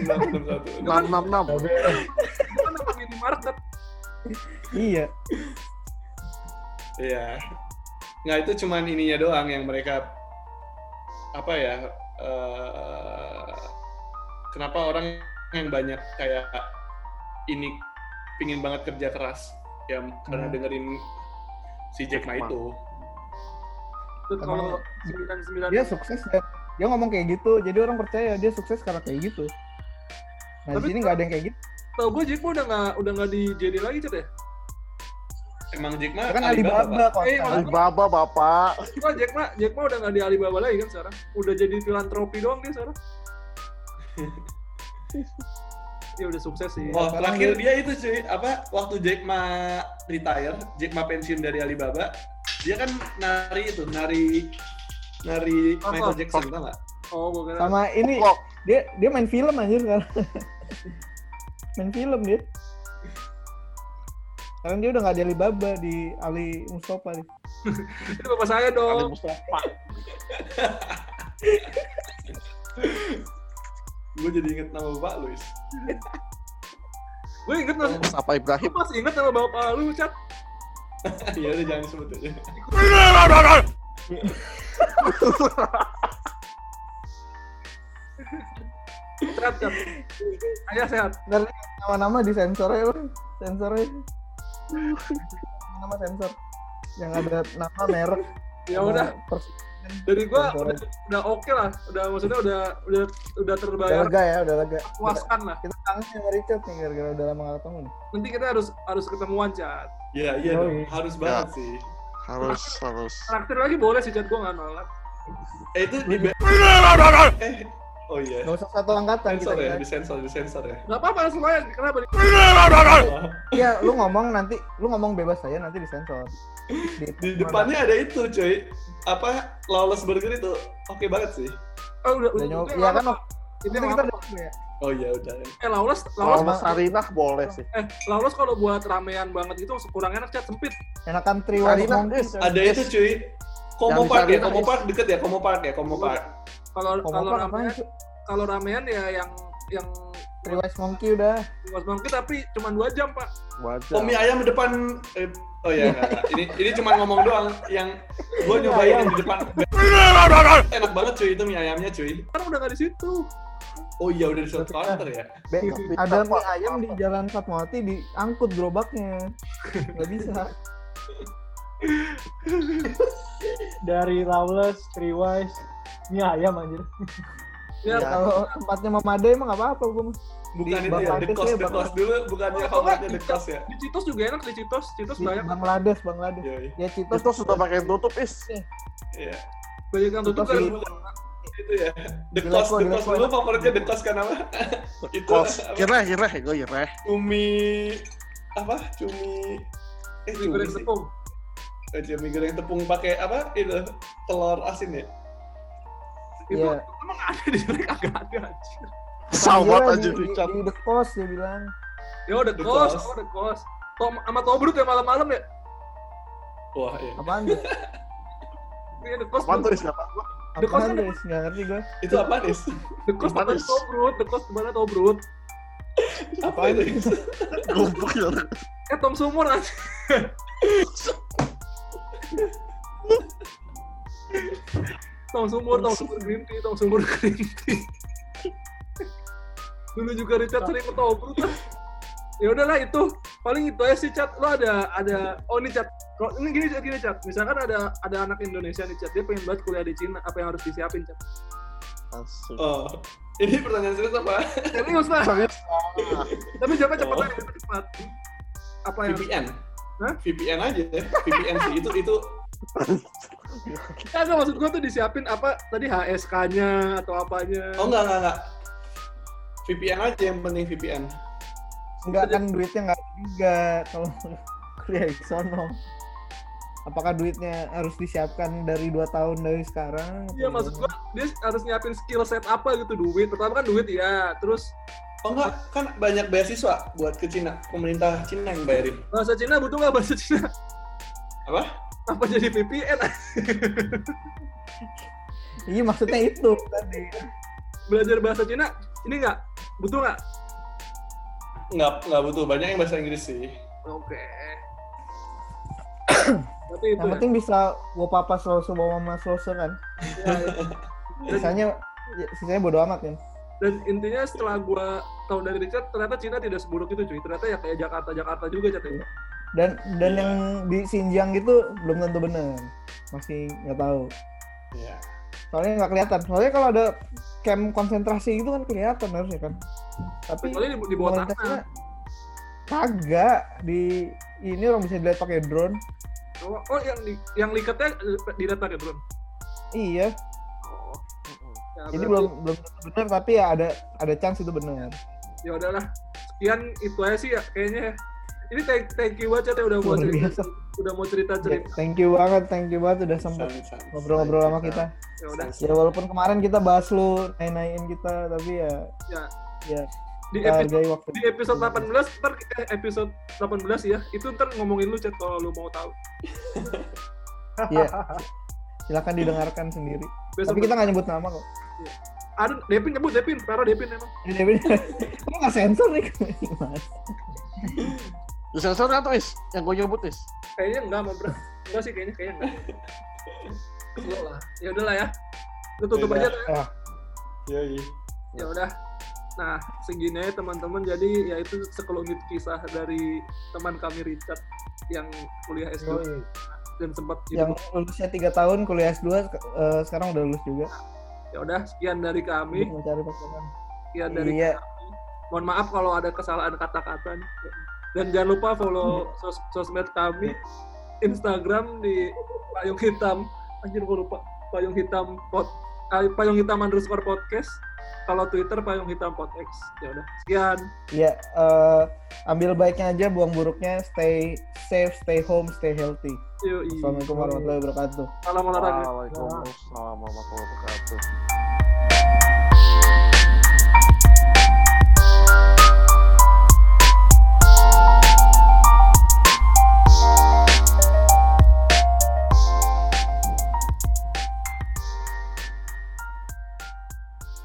661. Enam enam enam. Itu kan nama minimarket. iya. Iya. Nggak itu cuman ininya doang yang mereka apa ya? eh, kenapa orang yang banyak kayak ini pingin banget kerja keras ya karena Hmm. dengerin si Jack Ma itu. Kalau Emang 99 Dia sukses dan dia ngomong kayak gitu. Jadi orang percaya dia sukses karena kayak gitu. Nah, Tapi di sini nggak ada yang kayak gitu. tau gue Jack Ma udah nggak udah nggak di JD lagi cat ya? Emang Jack Ma kan Alibaba, Alibaba kok. Eh. Alibaba bapak. Cuma Jack Ma Jack Ma udah nggak di Alibaba lagi kan sekarang? Udah jadi filantropi doang dia sekarang. ya udah sukses sih. Oh, terakhir dia- dia itu cuy, apa waktu Jack Ma retire, Jack Ma pensiun dari Alibaba, dia kan nari itu, nari nari Apa? Michael Jackson, tau nggak? Oh, gue kira. Sama ini Kok dia dia main film aja sekarang. main film dia. Sekarang dia udah nggak di Alibaba di Ali Mustafa nih. Itu bapak saya Ali dong. Mustafa. Gue jadi inget nama Pak Luis. Gue inget mas, Mustafa Ibrahim. gue masih inget nama bapak lu cat. Iya udah jangan sebut aja. Sehat cat. Ayah sehat. Ntar nih, nama-nama di sensor ya bang. Sensornya. Nama sensor. Yang ada nama merek. Ya udah. Dari gue Sensor udah, udah oke lah. Udah maksudnya udah udah udah Udah terbayar. lega ya, udah lega. Puaskan lah. Kita kangen sama Richard nih gara-gara udah lama gak ketemu. Nanti kita harus harus ketemuan cat. Iya iya Oh, iya. harus banget sih. Harus harus. Traktir lagi boleh sih cat gue nggak nolak. Eh itu di eh oh iya. Gak usah satu angkatan kita. Sensor ya, ya. disensor, disensor ya. Gak apa-apa langsung aja. Kenapa? Iya, lu ngomong nanti, lu ngomong bebas saya nanti disensor. Di depannya ada itu cuy. Apa Lawless Burger itu oke banget sih. Oh, udah, Udah udah, nyoba. Iya kan, Itu kita udah ya. Oh iya udah. Eh, Lawless, Lawless, Mas Sarinah boleh sih. eh, Lawless kalau buat ramean banget itu kurang enak cat sempit. Enakan. Des. Ada itu cuy. Komo Park ya, Komo Park deket ya, Komo Park ya, Komo Park. Kalau kalau ramean, kalau ramean ya yang yang Triwise monkey udah. Mas Bangki tapi cuma dua jam pak. Wajar. Oh mie ayam di depan eh, oh ya enggak, enggak. ini ini cuma ngomong doang yang gua nyobain yang di depan enak banget cuy itu mie ayamnya cuy Sekarang udah nggak di situ. oh iya udah di satu counter ya Be- Tapi ada apa? mie ayam di Jalan Fatmawati diangkut gerobaknya. Gak bisa. Dari Lawless, Triwise, mie ayam anjir. Ya, Ya. Kalau tempatnya memadai emang gak apa-apa gue bukan Di itu ya the cost ya, the cost dulu bukannya Oh, favoritnya di- the cost ya di Citos juga enak di Citos. Citos Di banyak Bangladesh, Bangladesh. iya iya. Ya Citos Itu sudah pakai tutup is. iya banyak yang tutup Citos kan. itu ya the cost the di cost dulu favoritnya the cost kan apa itu Kos. apa? Kira kira gue kira. cumi apa cumi eh cumi goreng tepung. Eh, cumi goreng tepung pakai apa itu telur asin ya Itu Iya. emang ada di sini kagak ada anjir. Sama Iya, aja di, di, di The Coast dia bilang. Ya udah The Cost. oh udah kos. Tom sama Tobrut ya malam-malam ya. wah iya Apaan tuh? Iya the kos. Apaan tuh gua? The Apaan kan? Gak ngerti gue. itu apa nih The teman Is? Tobrut, the kos teman Tobrut. apa itu Goblok ya. Eh Tom Sumur anjir. Tong sumur, tong sumur green tea, tong sumur green tea. Dulu juga Richard sering ke Tobruk lah. Ya udahlah itu, paling itu aja sih Chat. Lo ada ada oh ini Chat. Kalau ini gini Chat, gini Chat. Misalkan ada ada anak Indonesia nih Chat, dia pengen banget kuliah di Cina, apa yang harus disiapin Chat? Asik. oh ini pertanyaan serius apa Serius lah. Tapi jawabnya cepat Oh. aja, cepat. Apa yang harus VPN Hah? VPN aja ya VPN sih itu itu Kagak maksud gua tuh disiapin apa tadi HSK-nya atau apanya. oh enggak enggak enggak VPN aja yang penting VPN Enggak kan duitnya enggak ada juga kalau kuliah di sono. Apakah duitnya harus disiapkan dari dua tahun dari sekarang? Iya maksud gua dia harus nyiapin skill set apa gitu duit. Pertama kan duit ya, terus Oh enggak, kan banyak beasiswa buat ke Cina. Pemerintah Cina yang bayarin. Bahasa Cina butuh nggak bahasa Cina? Apa? Apa jadi VPN? Iya maksudnya itu tadi. Belajar bahasa Cina ini nggak butuh nggak? Enggak, enggak butuh. Banyak yang bahasa Inggris sih. Oke. Tapi itu Yang ya. penting bisa wo papa selesai bawa mama selesai kan. Ya, ya. Sisanya ya, sisanya bodo amat kan. Dan intinya setelah gua tahu dari Richard, ternyata Cina tidak seburuk itu cuy. Ternyata ya kayak Jakarta Jakarta juga Chat ya. Dan dan yang di Xinjiang gitu belum tentu benar. Masih nggak tahu. Iya. Soalnya nggak kelihatan. Soalnya kalau ada camp konsentrasi itu kan kelihatan harusnya kan. Tapi Kecuali di, di bawah tanah. Cina kagak di ini orang bisa dilihat pakai drone. Oh, oh, yang di, yang likatnya eh, dilihat pakai drone. Iya. Ya, Jadi belum belum benar tapi ya ada ada chance itu benar. ya udahlah sekian itu aja sih ya kayaknya ya. ini thank, thank you banget ya udah mau cerita biasa. udah mau cerita Ya, cerita thank you banget, thank you banget udah sempat ngobrol-ngobrol sama kita. ya udah Ya walaupun kemarin kita bahas lu naik-naikin kita tapi ya Ya. ya di episode waktu. di episode 18 ntar eh, episode 18 ya itu ntar ngomongin lu chat kalau lu mau tahu Iya. Silakan didengarkan sendiri. besok Tapi kita nggak nyebut nama kok. Ada Devin nyebut Devin Parah Devin emang Ini Devin, kamu nggak sensor nih? Lu sensor nggak tuh, Is? Yang gue nyebut, Is? kayaknya enggak mau bro enggak sih kayaknya kayaknya enggak Enggak lah ya udahlah ya lu tutup Ya aja udah. tuh ya. Yoi. ya udah nah segini aja teman-teman jadi ya itu sekelumit kisah dari teman kami Richard yang kuliah S2 dan sempat Yang lulusnya tiga tahun kuliah S2 sek- eh, sekarang udah lulus juga. Ya udah sekian dari kami. Mencari pasangan. sekian dari Iya. kami. Mohon maaf kalau ada kesalahan kata-kata. Dan jangan lupa follow sos sosmed kami. Instagram di payung hitam. Anjir gue lupa. Payung hitam pot eh, payung hitam underscore podcast kalau Twitter payung hitam pot X, ya udah sekian. Ya uh, ambil baiknya aja buang buruknya stay safe stay home stay healthy. Assalamualaikum warahmatullahi wabarakatuh. Salam olahraga. Waalaikumsalam warahmatullahi wabarakatuh.